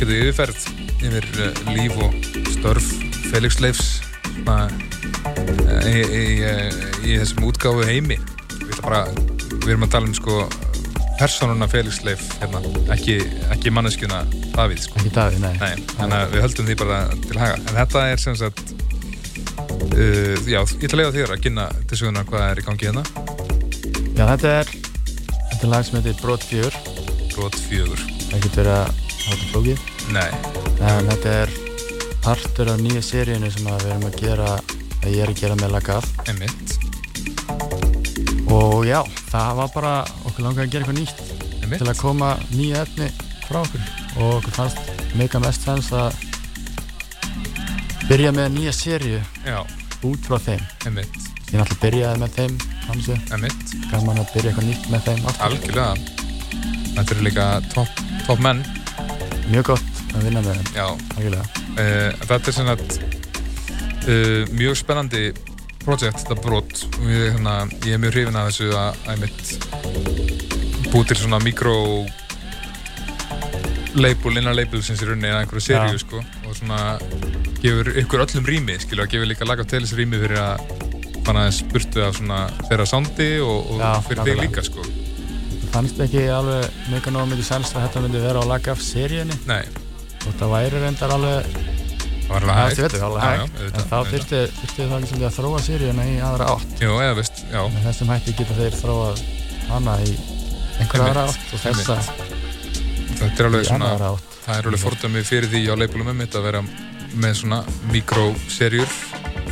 ágætu yfirferð yfir uh, líf og störf Felix Leifs uh, í, í, uh, í þessum útgáfu heimi. Við, bara, við erum að tala um sko personuna Felix Leif hérna, ekki, ekki manneskjuna Davíð sko. Davíð, nei. nei þannig að við höldum því bara til haga. En þetta er sem sagt uh, já, ég ætla að leiða þér að kynna til söguna hvað er í gangi hérna. Já, þetta er þetta er lag sem heitir Brot 4 Brot 4 Það getur verið að þetta flókið Nei. En þetta er partur af nýja seríunni sem við erum að gera að ég er að gera með Einmitt. Og já, það var bara okkur langar að gera eitthvað nýtt Einmitt. til að koma nýja efni frá okkur. Og okkur fannst mega mest fannst að byrja með nýja seríu Já, út frá þeim. Einmitt. Ég náttúrulega byrjaði með þeim gaman að byrja eitthvað nýtt með þeim aftur. Algjörlega. Þetta eru líka topp top menn Mjög gott að vinna með þeim, uh, Þetta er svona uh, mjög spennandi projekt, þetta brot. Og ég, hérna, ég er mjög hrifin að þessu að, að mitt búið til svona mikró label, innan label sem sér unni eða einhverju seríu Já. sko. Og svona gefur ykkur öllum rými skilur að gefur líka lag af telis rými fyrir að burtu af svona þeirra sándi og, og Já, fyrir þig líka sko Fannst ekki alveg mjög nóg mikið sens að þetta myndi vera á Lagaf seríunni. Nei, og það væri reyndar alveg það var alveg hægt. Veit ég alveg Já, hægt, já, en auðvitað, þá þyrfti það ekki svolítið að þróa seríuna í aðra átt. Jú, eða veist, já, Með þessum hætti geta þeir þróað hana í einhverja aðra átt og þessa þetta er alveg svona. Það er alveg fordæmi fyrir því á leifbólum um mitt að vera með svona mikroserjur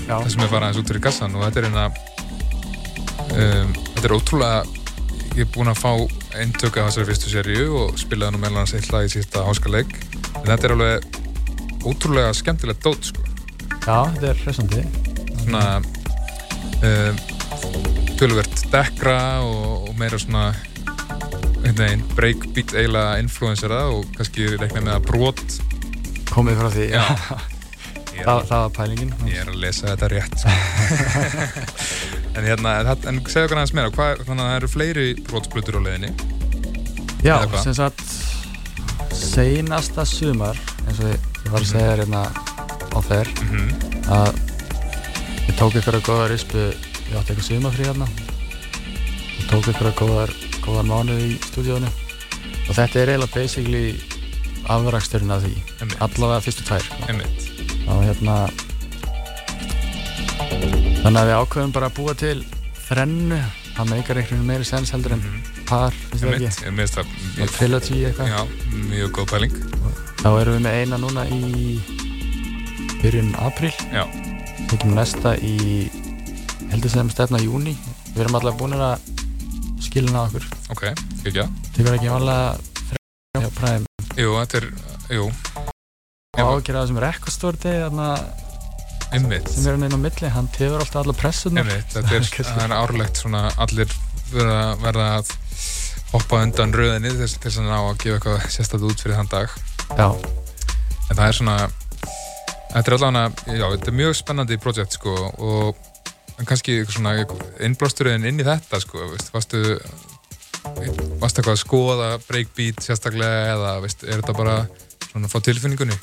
Já, það sem er farað aðeins út fyrir kassan. Og þetta er einna um, þetta er ótrúlega ég er búinn að fá eintök af þessari fyrstu serju og spilaði nú meðal hans eitt lag í sísta háskaleik en þetta er alveg ótrúlega skemmtilegt dót sko já þetta er hressandi. svona um, tölvert dekkra og, og meira svona veginn breakbeat eiginlega influencera og kannski reikna með að brot Komið frá því, Já. Ég Það, það var pælingin. Ég er að lesa þetta rétt sko. En hérna, en, segja okkur aðeins meira hvað, Þannig að það eru fleiri brotsplutur á leiðinni? Já, sem sagt seinasta sumar eins og ég ég var að segja þér hérna á þær mm að ég tók ykkur að góða rispu ég átti eitthvað sumarfrí hérna. Og tók ykkur að góðar, góðar mánuð í stúdíónu og þetta er eiginlega basically afraksturinn af því allavega fyrstu tvær. Einmitt. Og hérna þannig að við ákveðum bara að búa til þrennu. Það meikar einhvern veginn meiri sens heldur en Mhm. par, finnst það Einmitt, ekki? ég minnst það Og trilogy eitthvað. Já, mjög góð pæling. Þá erum við með eina núna í byrjun apríl. Já, tekjum næsta í heldur sem stefna júni við erum allavega búin að skilna okkur. Ok, ekki tekur ekki vanlega þrjá præðum Jú, þetta er, jú, og ágjörða þessum rekkostorti einmitt. Sem er hann inn á milli hann tefur alltaf alla pressunar er, það er árlegt svona allir verða, verða að hoppa undan röðinni þess til þess að ná að gefa eitthvað sérstætt út fyrir þann dag. Já, en það er svona þetta er allavega, já, þetta er mjög spennandi projekt sko og kannski svona innblásturinn inn í þetta sko, veist, varstu varstu eitthvað að skoða breakbeat sérstaklega eða veist, er þetta bara svona frá tilfinningunni?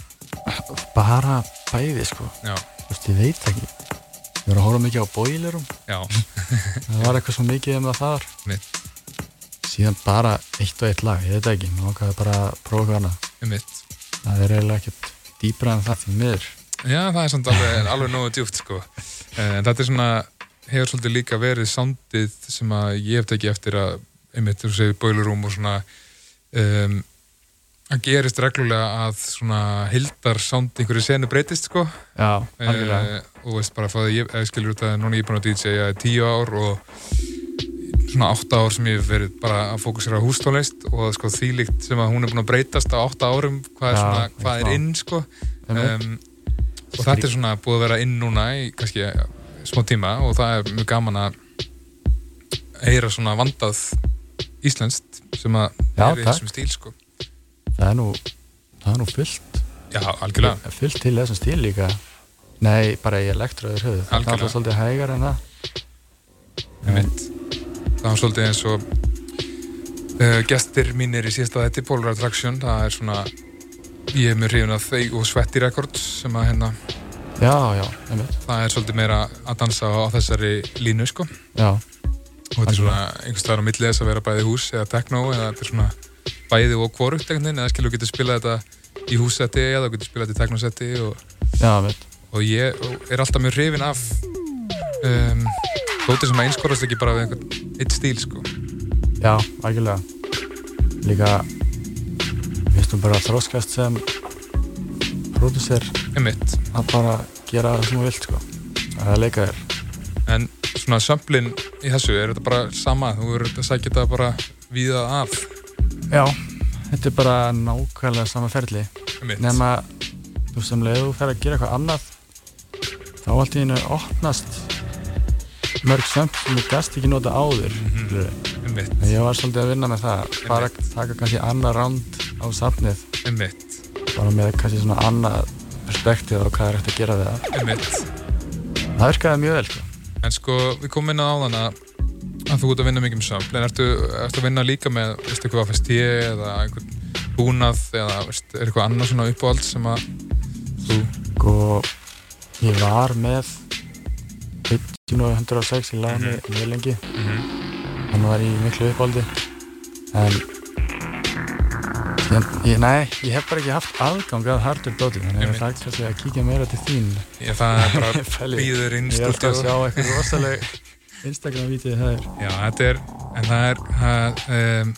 Bara bæði sko. Já, veist, ég veit ekki. Ég var að hóra mikið á boilerum. Já, það var eitthvað svo mikið um það þar. Mitt, síðan bara eitt og eitt lag, ég veit ekki nú okkar bara prófa annað. Mitt það er eiginlega ekkert dýbra en það því miður. Já, það er samt alveg, alveg nógu djúpt sko. en þetta er svona hefur svolítið líka verið soundið sem að ég hef tekið eftir að einmitt, þú segir boiler room og svona um, að gerist reglulega að svona hildar sound einhverju senu breytist sko. Já, algjörlega. uh, og veist bara að ég, ég skilur út að núna er ég búin að DJ í tíu ár og svona átta ár sem ég hef verið bara að fókusera á hústónlist og sko þvílíkt sem að hún er búin að breytast á átta árum hvað er, Já, svona, hvað er inn sko. Um, og þetta er svona búið að vera inn núna í kannski smá tíma og það er mjög gaman að heyra svona vandað íslenskt sem að Já, er í þessum stíl sko það er nú það er nú fullt. Já, algjörlega, fullt til þessum stíl líka. Nei, bara í elektröður höfuð. Það er alltaf svolítið hægar en það. Einmitt það var svolítið eins og uh, gestir mínir í síðasta þetta Polar Attraction, það er svona ég hef mjög hrifin af þau og Sweaty Records sem að hérna, Já, já, einmitt. það er svolítið meira að dansa á þessari línu sko. Já, og þetta er svona einhvers staðar á milli þess að vera bæði hús eða techno eða þetta er svona bæði og veginn eða skilur getur spilað þetta í hússetti eða getur spilað þetta í technosetti og, og ég er alltaf mjög hrifin af um, dóttir sem einskorast ekki bara við eitt stíl sko Já, algjörlega. Líka, við þú bara að þróskast sem einmitt að bara gera það sem þú vilt, sko. Það er að leika þér. en svona samplin í þessu er þetta bara sama, þú verður að sækja þetta bara víða af Já. Þetta er bara nákvæmlega sama ferli. Nefna, þú veist, um leið þú fer að gera eitthvað annað, þá allt í hennu opnast mörg sömp sem þú gast ekki nota áður. Mm einmitt, Ég var svolítið að vinna með það, bara að taka kannski annað ránd á safnið, bara með kannski svona annað perspektíð á hvað er hægt að gera við það. Það virkaði mjög vel, sko. En sko, við komum inn á áðan að, að þú ert að vinna mikið með sample, en ertu, ertu að vinna líka með, veistu eitthvað FST eða einhvern búnað eða veist, er eitthvað annað svona uppáhald sem að þú, Sko, ég var með 106 í lagni mjög lengi. Hann var í miklu uppáldi. En, ég, nei, ég hef bara ekki haft aðgang að hardware dóti, þannig að ég ætla kannski að kíkja meira til þín. ég, það er bara býður inn Ég ætla að sjá eitthvað rosaleg Instagram-vítið það er. Já, þetta er, en það er, það, um,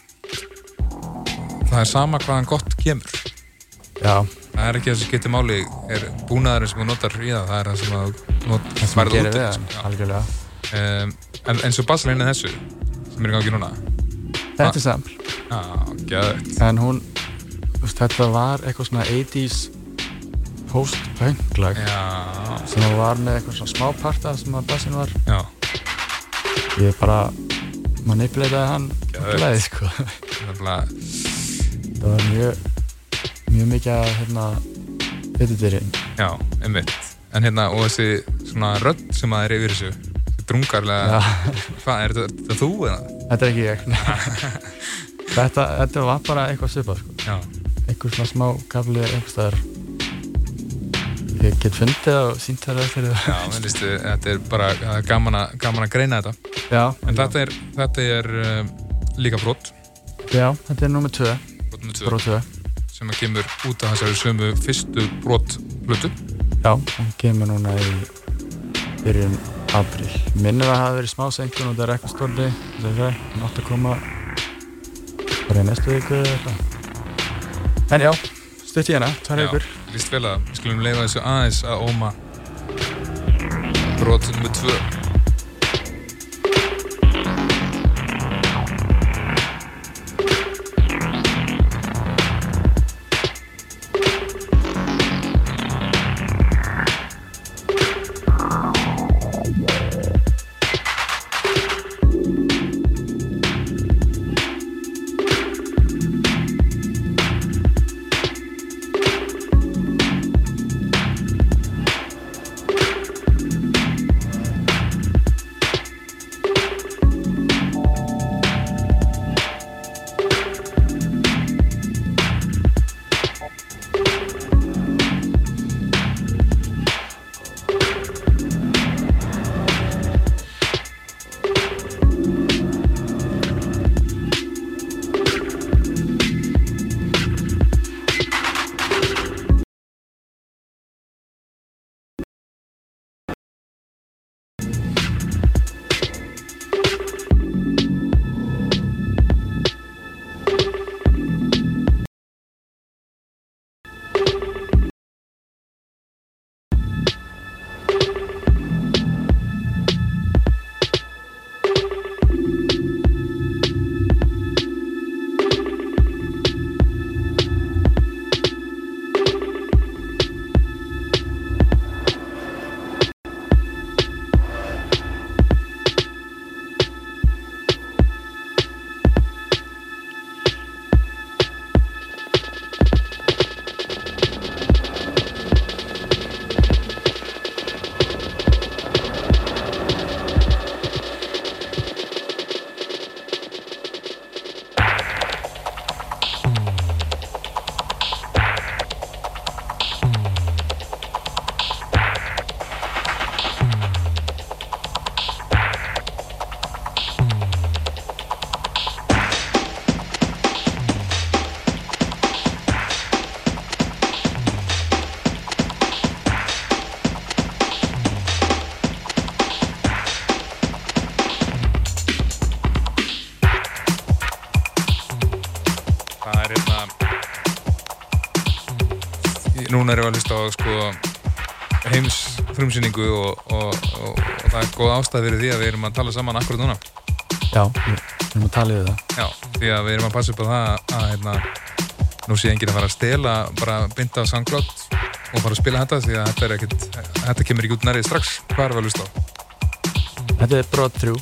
það er sama hvaðan gott kemur. Já, Það er ekki það sem getur máli, er búnaðurinn sem þú notar í það, það er það sem að þú not, það sem gerir út við í, það, sko. algjörlega. Já. Um, en eins og bassalinn er þessu, sem er í gangi núna. Þetta er saml. Já, gæðvegt. En hún, veist, þetta var eitthvað svona 80s post-punk lag Já, sem var með eitthvað svona smá parta sem að bassin var. já, Ég bara manipuleitaði hann okkurlega, sko. það Það var mjög, mjög mikið að, hérna, editorinn. já, einmitt. En hérna, og þessi svona rödd sem að er yfir þessu, drungarlega, hvað, er þetta, þú eða? þetta er ekki ég. þetta, þetta var bara eitthvað svipað, sko. Já, Eitthvað svona smá kafli eitthvað staðar. Ég get fundið það og sínt það eftir það. já, en listu, þetta er bara það gaman að, gaman að greina þetta. Já, En þetta er, þetta er um, líka brot, Já, þetta er nummið 2, brot nummer tvö, brot 2. sem að kemur út af þessari sömu fyrstu brot hlutu. Já, hún kemur núna í byrjun april. Minnir að hafa verið smá senkun og það er eitthvað stórli, það er það, hún átti að koma bara í næstu viku eða eitthvað. En já, stutt í hana, tvær Já. Vikur. Lýst vel að við skulum leifa þessu aðeins að óma brot nummer tvö. Frumsýningu og, og, og, og það er góð ástæð fyrir því að við erum að tala saman akkurat núna. Já, við erum að tala yfir það. Já, því að við erum að passa upp á það að hérna, nú sé enginn að fara að stela bara binda á SoundCloud og fara að spila þetta því að þetta er ekkit, þetta kemur ekki út nærið strax. Hvað er við að hlusta á? Þetta er brot þrjú.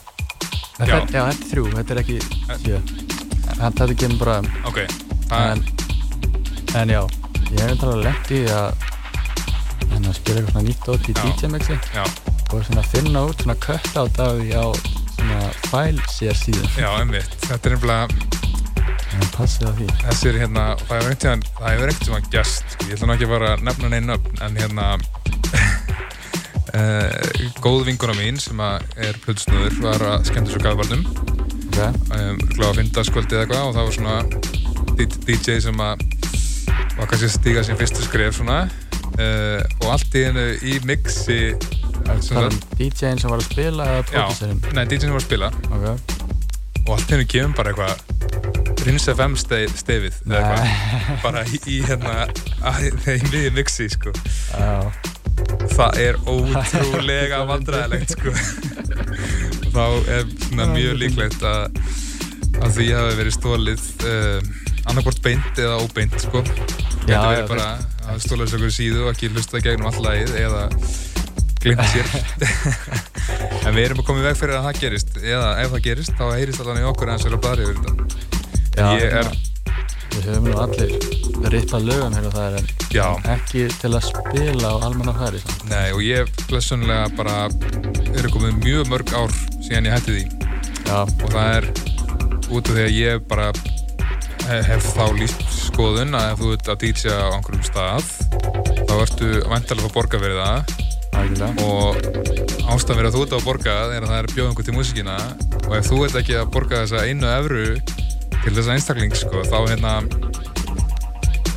Já. er, já, þetta er þrjú, þetta er ekki sjö. Þetta, kemur bara, Ok, það en, en já, ég hef eitthvað lent í að en að spila eitthvað nýtt út í. DJ-mixi og svona finna út svona kött af því á svona file sér síðan. já, einmitt. Þetta er nefnilega, Þannig að passið á því. þessi er hérna, það hefur einhvern tíðan, það hefur einhvern tíðan gæst, ég ætla nú ekki að að nefna neinn nöfn, en hérna, uh, góð vinkona mín sem er plötsnöður var að skemmta svo gafbarnum, Ok, um, gláða að finna skvöldi eða eitthvað og það var svona DJ sem að var kannski að stíga sín fyrstu skref svona uh, og allt í hennu í mixi sagt- DJ-in sem var að spila eða já, pródúserinn? nei, DJ sem var að spila. Ok, og allt í hennu kemur bara eitthvað Rins FM ste- stefið eða eitthvað. Bara í, í hérna þeim við mixi sko. Já, það er ótrúlega vandræðilegt sko. Þá er svona mjög líklegt að, að því hafi verið stólið uh, annarkvort beint eða óbeint sko. Já, getur verið já, bara að stóla þessu okkur síðu og ekki hlusta gegnum all lagið eða glimta sér. En við erum að koma í veg fyrir að það gerist. Eða ef það gerist þá heyrist allan í okkur eins og er að bladra yfir þetta. Já, ég er, hérna, Við höfum nú allir rippað lögum hér og það er en já, ekki til að spila á almenna færi samt. nei og ég blessunlega bara er komið mjög mörg ár síðan ég hætti því. Já, og það er út af því að ég bara hef, hef þá líst skoðun að ef þú ert að DJ á einhverjum stað þá ertu væntalega að borga fyrir það algjörlega. og ástæðan fyrir að þú ert að borga er að það er einhver til músíkina og ef þú ert ekki að borga þessa einu evru til þessa einstakling sko, þá hérna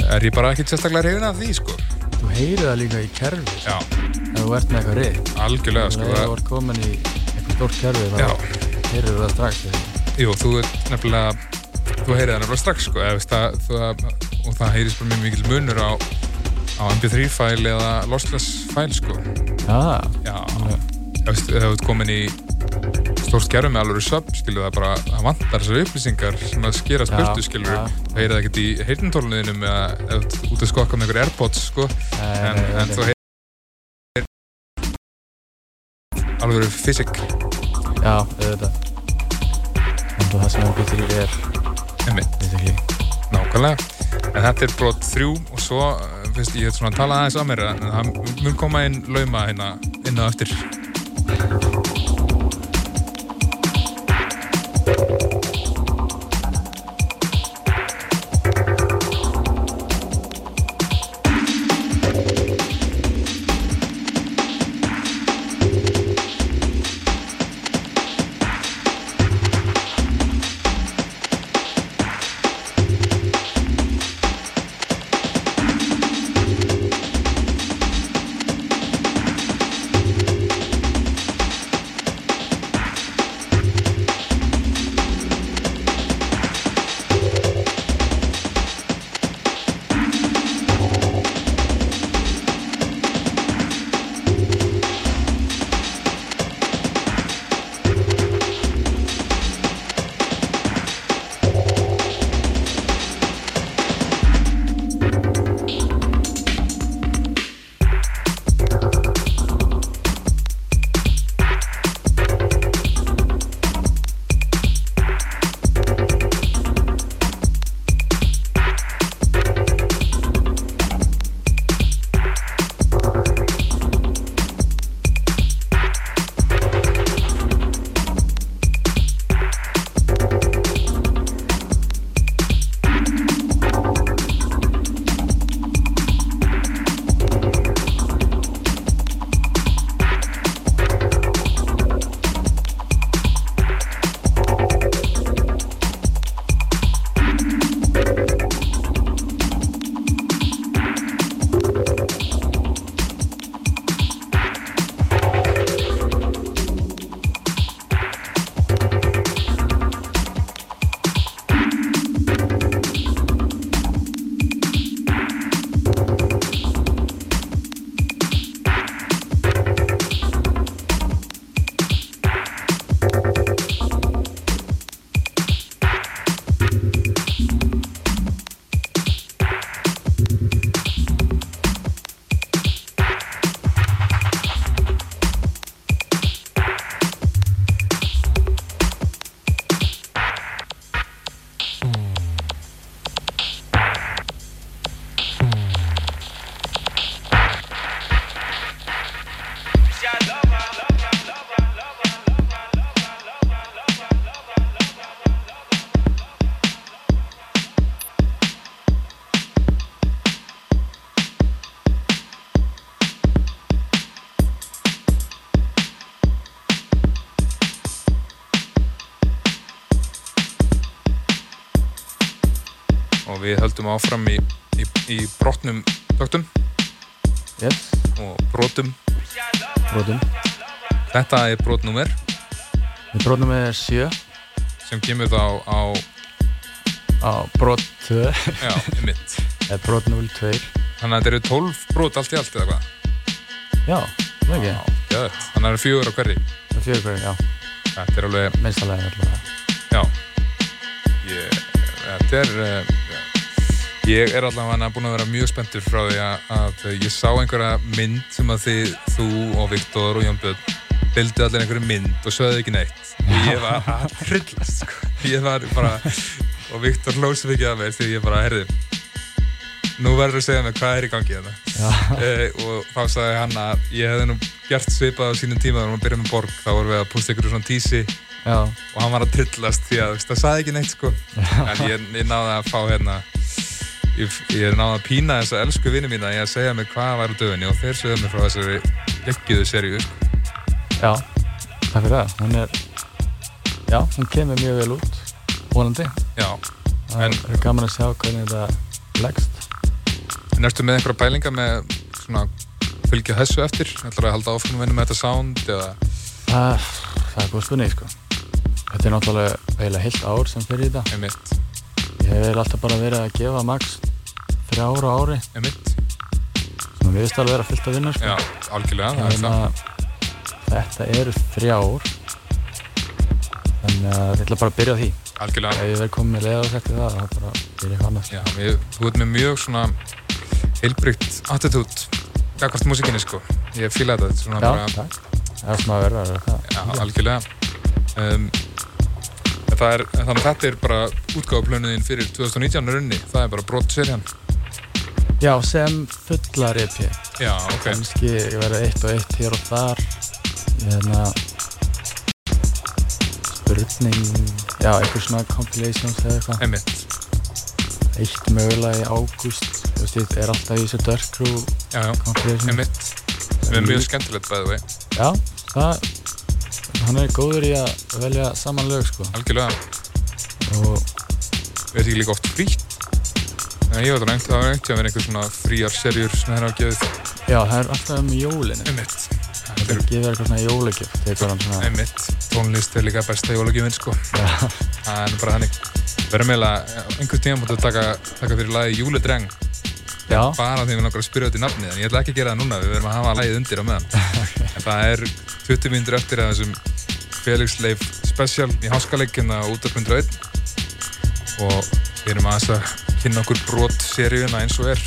er ég bara ekki sérstaklega reyðin af því sko. Þú heyrir það líka í kerfi Já, ef þú ert með eitthvað reyð. algjörlega sko, Ef þú ert komin í eitthvað stórt kerfi þá heyrir það strax. Jú, þú ert nefnilega þú heyrið það nefnilega strax sko, ef það, það, og það heyrist bara mjög mikil munur á, á mp3-fæl eða lossless-fæl sko. Já, Já, ef þú ert komin í stórt gerfi með alveg sub, skilur það bara það vantar þessar upplýsingar sem að skera spurtu, skilur já. það heyrið það ekkert í heyrnintólunniðinum eða ert út að skokka með einhver Airpods sko, Nei, en, en þú heyrið alveg fysik Já, auðvitað. En það sem hann býttir í er. Nákvæmlega, en þetta er brot þrjú og svo, eh, finnst ég hef svona að tala aðeins að mér en það mun koma inn lauma hérna inn á eftir við höldum áfram í, í, í brotnum töktum yes, og brotum. brotum Þetta er brotnúmer við brotum er 7 sem kemur þá á, á brot 2 já, mitt. eða brot 02 Þannig að þetta eru 12 brot allt í allt eða hvað? já, er ekki. Þannig að það eru fjögur á hverri. er fjögur hverju, já, Þetta er alveg, minnstalega já. Ég, þetta er, uh, ég er allavega búin að vera mjög spenntur frá því að, að ég sá einhverja mynd sem að þið, þú og Viktor og Jón Björn bildu allir einhverju mynd og sögðu ekki neitt. Og ég var að trillast, sko. Ég var bara, og Viktor hlósið ekki af mér því ég bara, herði, nú verður að segja mér hvað er í gangi hérna. já, uh, og þá sagði hann að ég hefði nú gert svipað á sínum tíma þegar hann byrjaði með borg. Þá vorum við að pústa ykkur svona tísi. Já, og hann var að trillast því að þú það sagði ekki neitt sko. En ég, ég náði að fá hérna ég, ég náði að pína þessa elsku vinni mína í að segja mig hvað var á döfinni og þeir sögðu mig frá þessari leggjuðu seríu. Já takk fyrir það, hún er já, hún kemur mjög vel út vonandi, já, það En- er gaman að sjá hvernig þetta leggst. En ertu með einhverja pælinga með svona fylgja þessu eftir? Ætlar að halda áfram að með þetta sound eða, það, það er góð spurning sko. Þetta er náttúrulega eiginlega heilt ár sem fyrir í þetta. Ég hef alltaf bara verið að gefa max þrjá ára á ári. Sem við veist alveg vera fyllt að vinna sko. já, algjörlega, það er að þetta eru þrjár. Þannig að ég ætla bara að byrja á því. Algjörlega. Ef ég verð komið með leða og sagt það þá bara byrja ég annað. Já, við, þú ert með mjög svona heilbrygt attitút gagvart músikinni sko. Ég fíla þetta, þetta er svona já, bara, takk. Það er svona að verða er já, algjörlega. Um, er, þannig að þetta er bara útgáfuplönuðin fyrir 2019 runni, það er bara brottserjan. Já, sem fullar EP Já, ok, kannski verða eitt og eitt hér og þar. Hérna spurning já, eitthvað svona compilations eða eitthvað. Einmitt. eitt mögulega í ágúst. Þú veist, ég er alltaf í þessu Dark Crew Já, já, einmitt. Sem er mjög skemmtilegt bæði vei, já, það hann er góður í að velja saman lög sko. Algjörlega. og Við erum ekki líka oft frítt. En ég veit að það var einhvern veginn einhver svona fríar serjur sem það er gefið. já, það er alltaf um jólinu Einmitt. þetta Þetta er gefur eitthvað svona svona einmitt. Tónlist er líka besta jólagjöfin sko. Það er bara þannig. Verðum eiginlega einhvern tíma mútið að taka, taka fyrir lagi Júledreng. já, Bara því við langar að spyrja út í nafnið. En ég ætla ekki að gera það núna. Við verðum að hafa lagið undir á meðan. En það er 20 mínútur eftir að þessum Felix Leif special í háskaleikina út af 101. Og við erum aðeins að kynna okkur brot seríuna eins og er.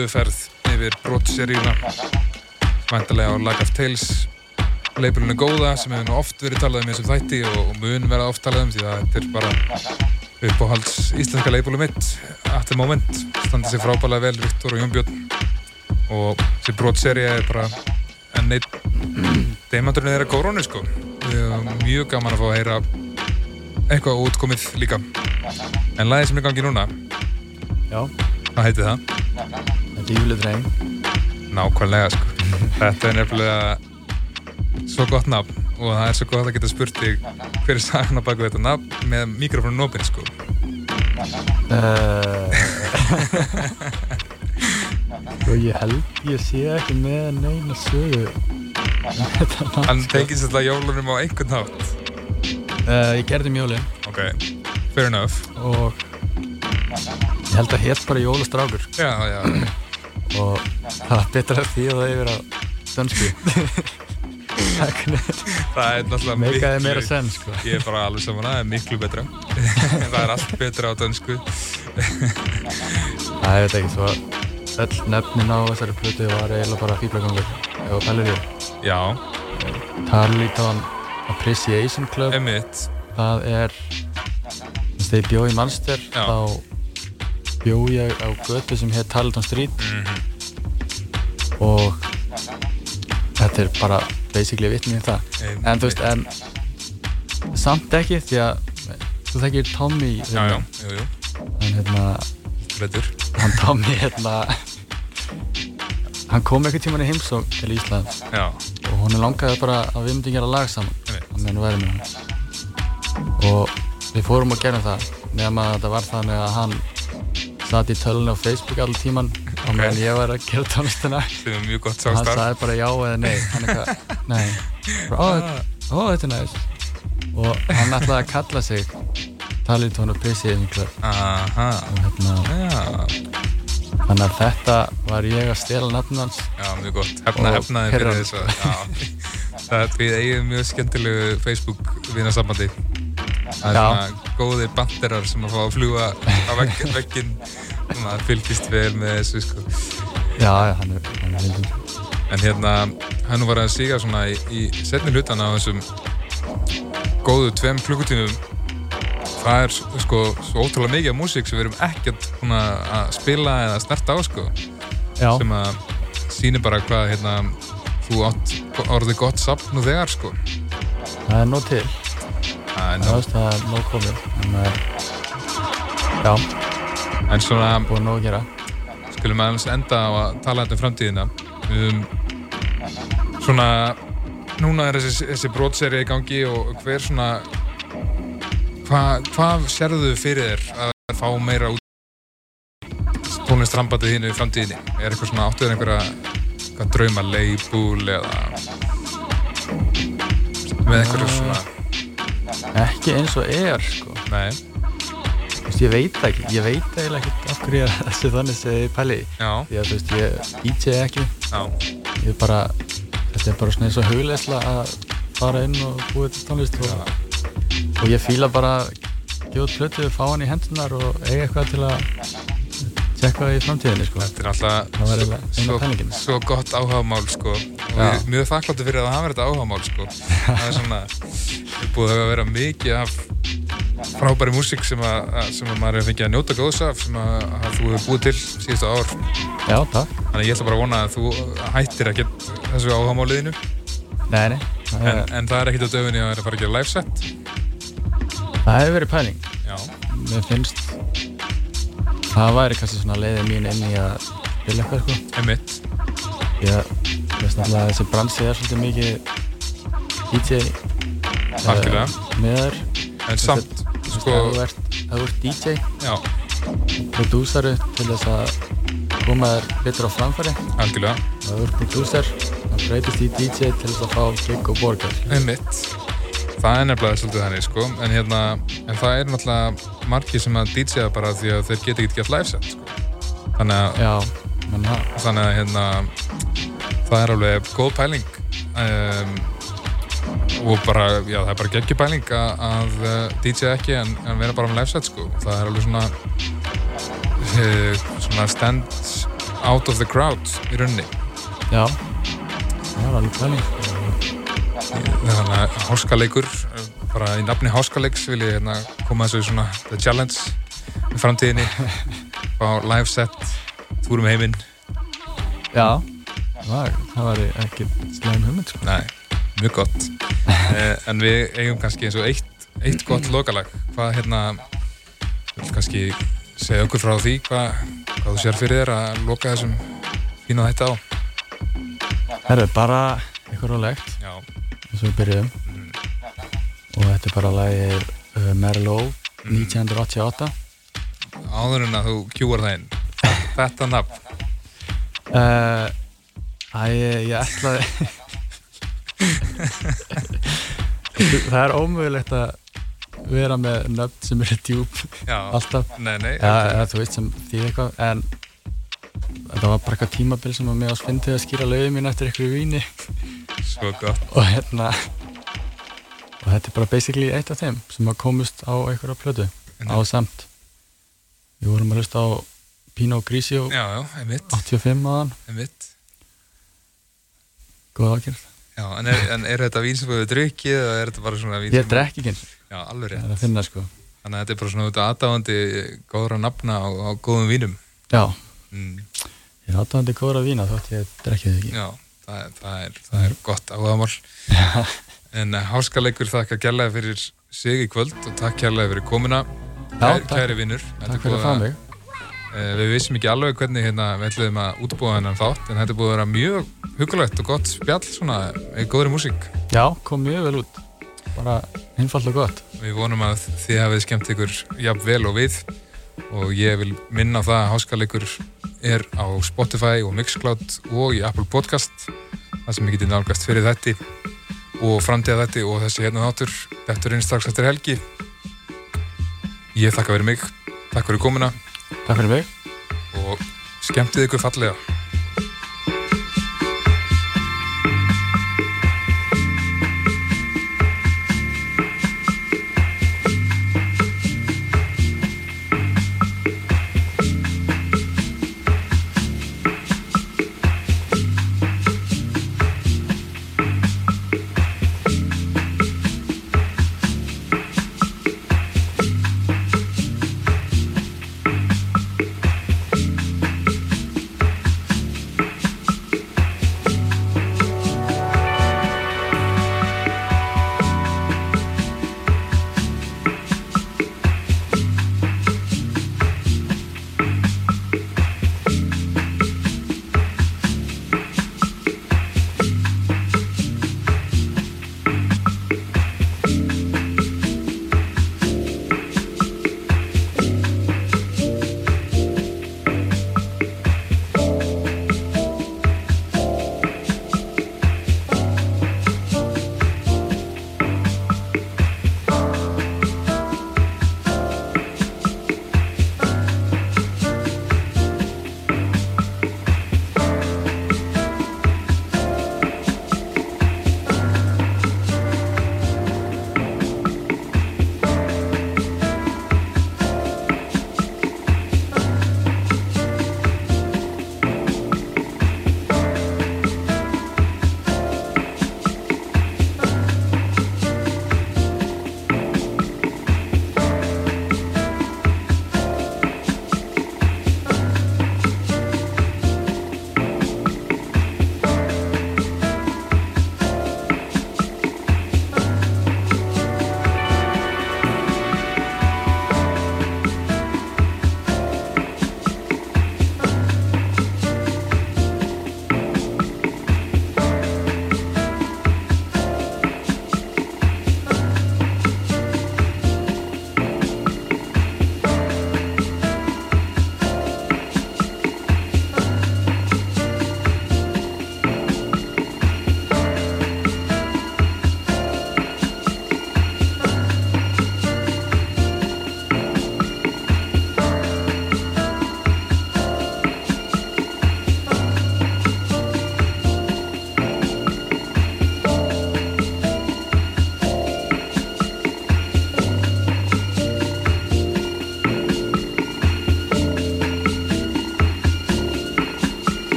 Yfirferð yfir brotseríuna Væntalega á Lag of Tales. Leipurinu góða sem hefur nú oft verið talað um í þessum þætti og, og mun verða oft talað um því að þetta er bara uppáhalds íslenska leipurinu mitt at the moment, standið sér frábælega vel Viktor og Jón Björn. Og þessi brotserija er bara enn eitt demanturinn þeirra kórónu sko. Við erum mjög gaman að fá að heyra eitthvað útkomið líka. En lagið sem er í gangi núna Já, hvað heiti það? Júlidrein. Nákvæmlega sko. Þetta er nefnilega svo gott nafn og það er svo gott að geta spurt þig hver er sagan á baku þetta nafn með mikrofónu opinn sko. Uh, og ég held ég sé ekki með neina sögu um hann sko. tengist þetta jólunum á einhvern nátt uh, Ég gerði mjólin ok, fair enough. Og ég held að hétt bara jólastrákur já, já, og það var betra því að það yfir á dönsku. Það er náttúrulega meikaði meira senn sko. ég er bara alveg saman að það er miklu betra. Það er allt betra á dönsku. Það er þetta ekki svo öll nefnin á þessari plötu var eiginlega bara fýblagangur þú pælir því. Já, Tarleton Appreciation Club. Emitt það er þess að ég bjó í Manster þá bjó ég á götu sem hétt Tarleton Street. Mhm. og þetta er bara basically vitni í það. Einmitt. en þú veist, en samt ekki því að þú þekkir Tommy já, já, hérna, jú, hann hérna hann Tommy hérna hann kom einhvern tíman í heimsók til Íslands. Já, og hún langaði bara að við myndum gera lag saman. Og við fórum og gerum það nema að þetta var þannig að hann satt í tölunni á Facebook allir tíman og meðan ég var að gera tónlistina. Þið er mjög gott og hann sagði bara já eða nei. Hann eitthvað, nei. Ó, þetta- ó, þetta er næst og hann ætlaði að kalla sig Talitón og Appreciation Club aha, og hérna, þannig að þetta var ég að stela nafn hans. Já, mjög gott. Hefna, hefnaði fyrir þessu. Það er við eigum mjög skemmtilegu Facebook vinasambandi það er svona góði banderar sem að fá að fljúa á vegg, vegginn og maður fylgist vel með þessu sko já, já, hann er, hann er lindum En hérna, hann var að síga svona í, í setni hlutan á þessum góðu tveim klukkutímum. Það er sko svo ótrúlega mikið af músík sem við erum ekkert búin að spila eða snerta á sko. já, Sem að sýnir bara hvað hérna, þú átt orðið gott safn nú þegar sko. það er nóg til Það er það, er nóg komið en, uh, já, En svona, búið nóg að gera skulum aðeins enda á að tala þetta um framtíðina. Um, svona, núna er þessi, þessi brotseri í gangi og hver svona, hvað hva sérðu fyrir þér að fá meira út tónlistrambandið þínu í framtíðinni? Er eitthvað svona áttuður einhverja drauma leibúl eða með einhverju svona, ekki eins og er sko. nei, Þú veist, ég veit það ekki, ég veit eiginlega ekki af hverju er þessi þannig sem ég pæli í. já, því að þú veist, ég DJ ekki. Já, ég er bara, þetta er bara svona eins og hugleisla að fara inn og búið til tónlist og, og ég fíla bara að gefa plötu, fá hann í hendunar og eiga eitthvað til að tjekka það í framtíðinni sko. þetta er alltaf Það svo, svo, gott áhugamál sko. Er mjög þakkláttur fyrir að hafa þetta áhugamál sko. Það er svona, það er búið að vera mikið af frábæri músík sem sem að maður er fengið að njóta góðs af sem að, að þú hefur búið til síðustu ár. Já, takk. þannig ég ætla bara að vona að þú hættir að geta þessu áhugamáliðinu Nei, nei, það, en, en það er ekkit á döfunni að vera að fara að gera live set. Það hefur verið pæling. já, Mér finnst það væri kannski svona leiðið mín inn í að spila eitthvað sko. emitt Ég veist náttúrulega að þessi bransi er svolítið mikið DJ Algjörlega. með þér. en samt, sko, ef þú ert DJ, já, prodúsaru til þess að koma þér betur á framfæri. algjörlega Ef þú ert prodúsar, það breytist í DJ til þess að fá gig og borgar. Einmitt. Það er nefnilega svolítið þannig, sko. En, hérna, en það er náttúrulega margir sem að DJ-a bara því að þeir geta ekkert gett live set, sko. Þannig að, þannig að hérna, það er alveg góð pæling. Um, og bara, já, það er bara geggjubæling að, að uh, DJ ekki en, en vera bara með live set sko. Það er alveg svona uh, svona stand out of the crowd í rauninni. Já, það var alveg pæling. Þannig að háskaleikur, bara í nafni háskaleiks vil ég hérna koma þessu svona the challenge í framtíðinni á live set, túrum heiminn. Já, var, það var ekki slegum hugmynd sko. Nei, mjög gott. eh, en við eigum kannski eins og eitt, eitt gott lokalag. Hvað hérna, kannski segja okkur frá því hvað, hvað þú sér fyrir þér að loka þessum fína þetta á. Það er bara eitthvað rólegt Já, eins og við byrjuðum og þetta er bara lagið uh, Merlot 1988 áður en að þú kjúar það inn. Þetta nafn. uh, Æ, ég, ætlaði Það er ómögulegt að vera með nöfn sem eru djúb Já, alltaf nei, nei. ja, þú veist sem því eitthvað en þetta var bara eitthvað tímabil sem að mér ást fyndið að skýra lögum mín eftir einhverju víni. Svo gott. og hérna og þetta er bara basically eitt af þeim sem að komust á einhverja plötu. Á samt. Við vorum að hlusta á Pinot Grigio Já, já, einmitt, 85 aðan, einmitt. góð ákjörð Já, en er, en er þetta vín sem við hefur drukkið eða er þetta bara svona vín ég sem... drekk ekki. Eins Já, alveg það rétt. er að finna sko. Þannig að þetta er bara svona út aðdáðandi góðra nafna á, á góðum vínum. já, Mm. ég er aðdáðandi góðra vína þótt ég drekkið þið ekki Já, það, er- það, er, það er gott áhugamál. En uh, háskaleikur þakka kærlega fyrir sig í kvöld og takk kærlega fyrir komuna. Já, Kæri, kæri vinnur. Takk fyrir að fá mig Uh, við vissum ekki alveg hvernig hérna, við ætluðum að útbúa hennan þátt en þetta búið að vera mjög hugulegt og gott spjall svona, góðri músík. já, kom mjög vel út bara einfalt og gott Við vonum að þið hafið skemmt ykkur jafn vel og við og ég vil minna það að háskaleikur er á Spotify og Mixcloud og í Apple Podcast það sem ég geti nálgast fyrir þetta og framtíða þetta og þessi hérna þáttur. Þetta er einn strax eftir helgi. Ég þakka fyrir mig. Takk fyrir komuna. Takk fyrir mig. Og skemmtið ykkur fallega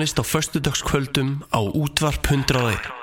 Danstónlist á föstudagskvöldum á útvarp 101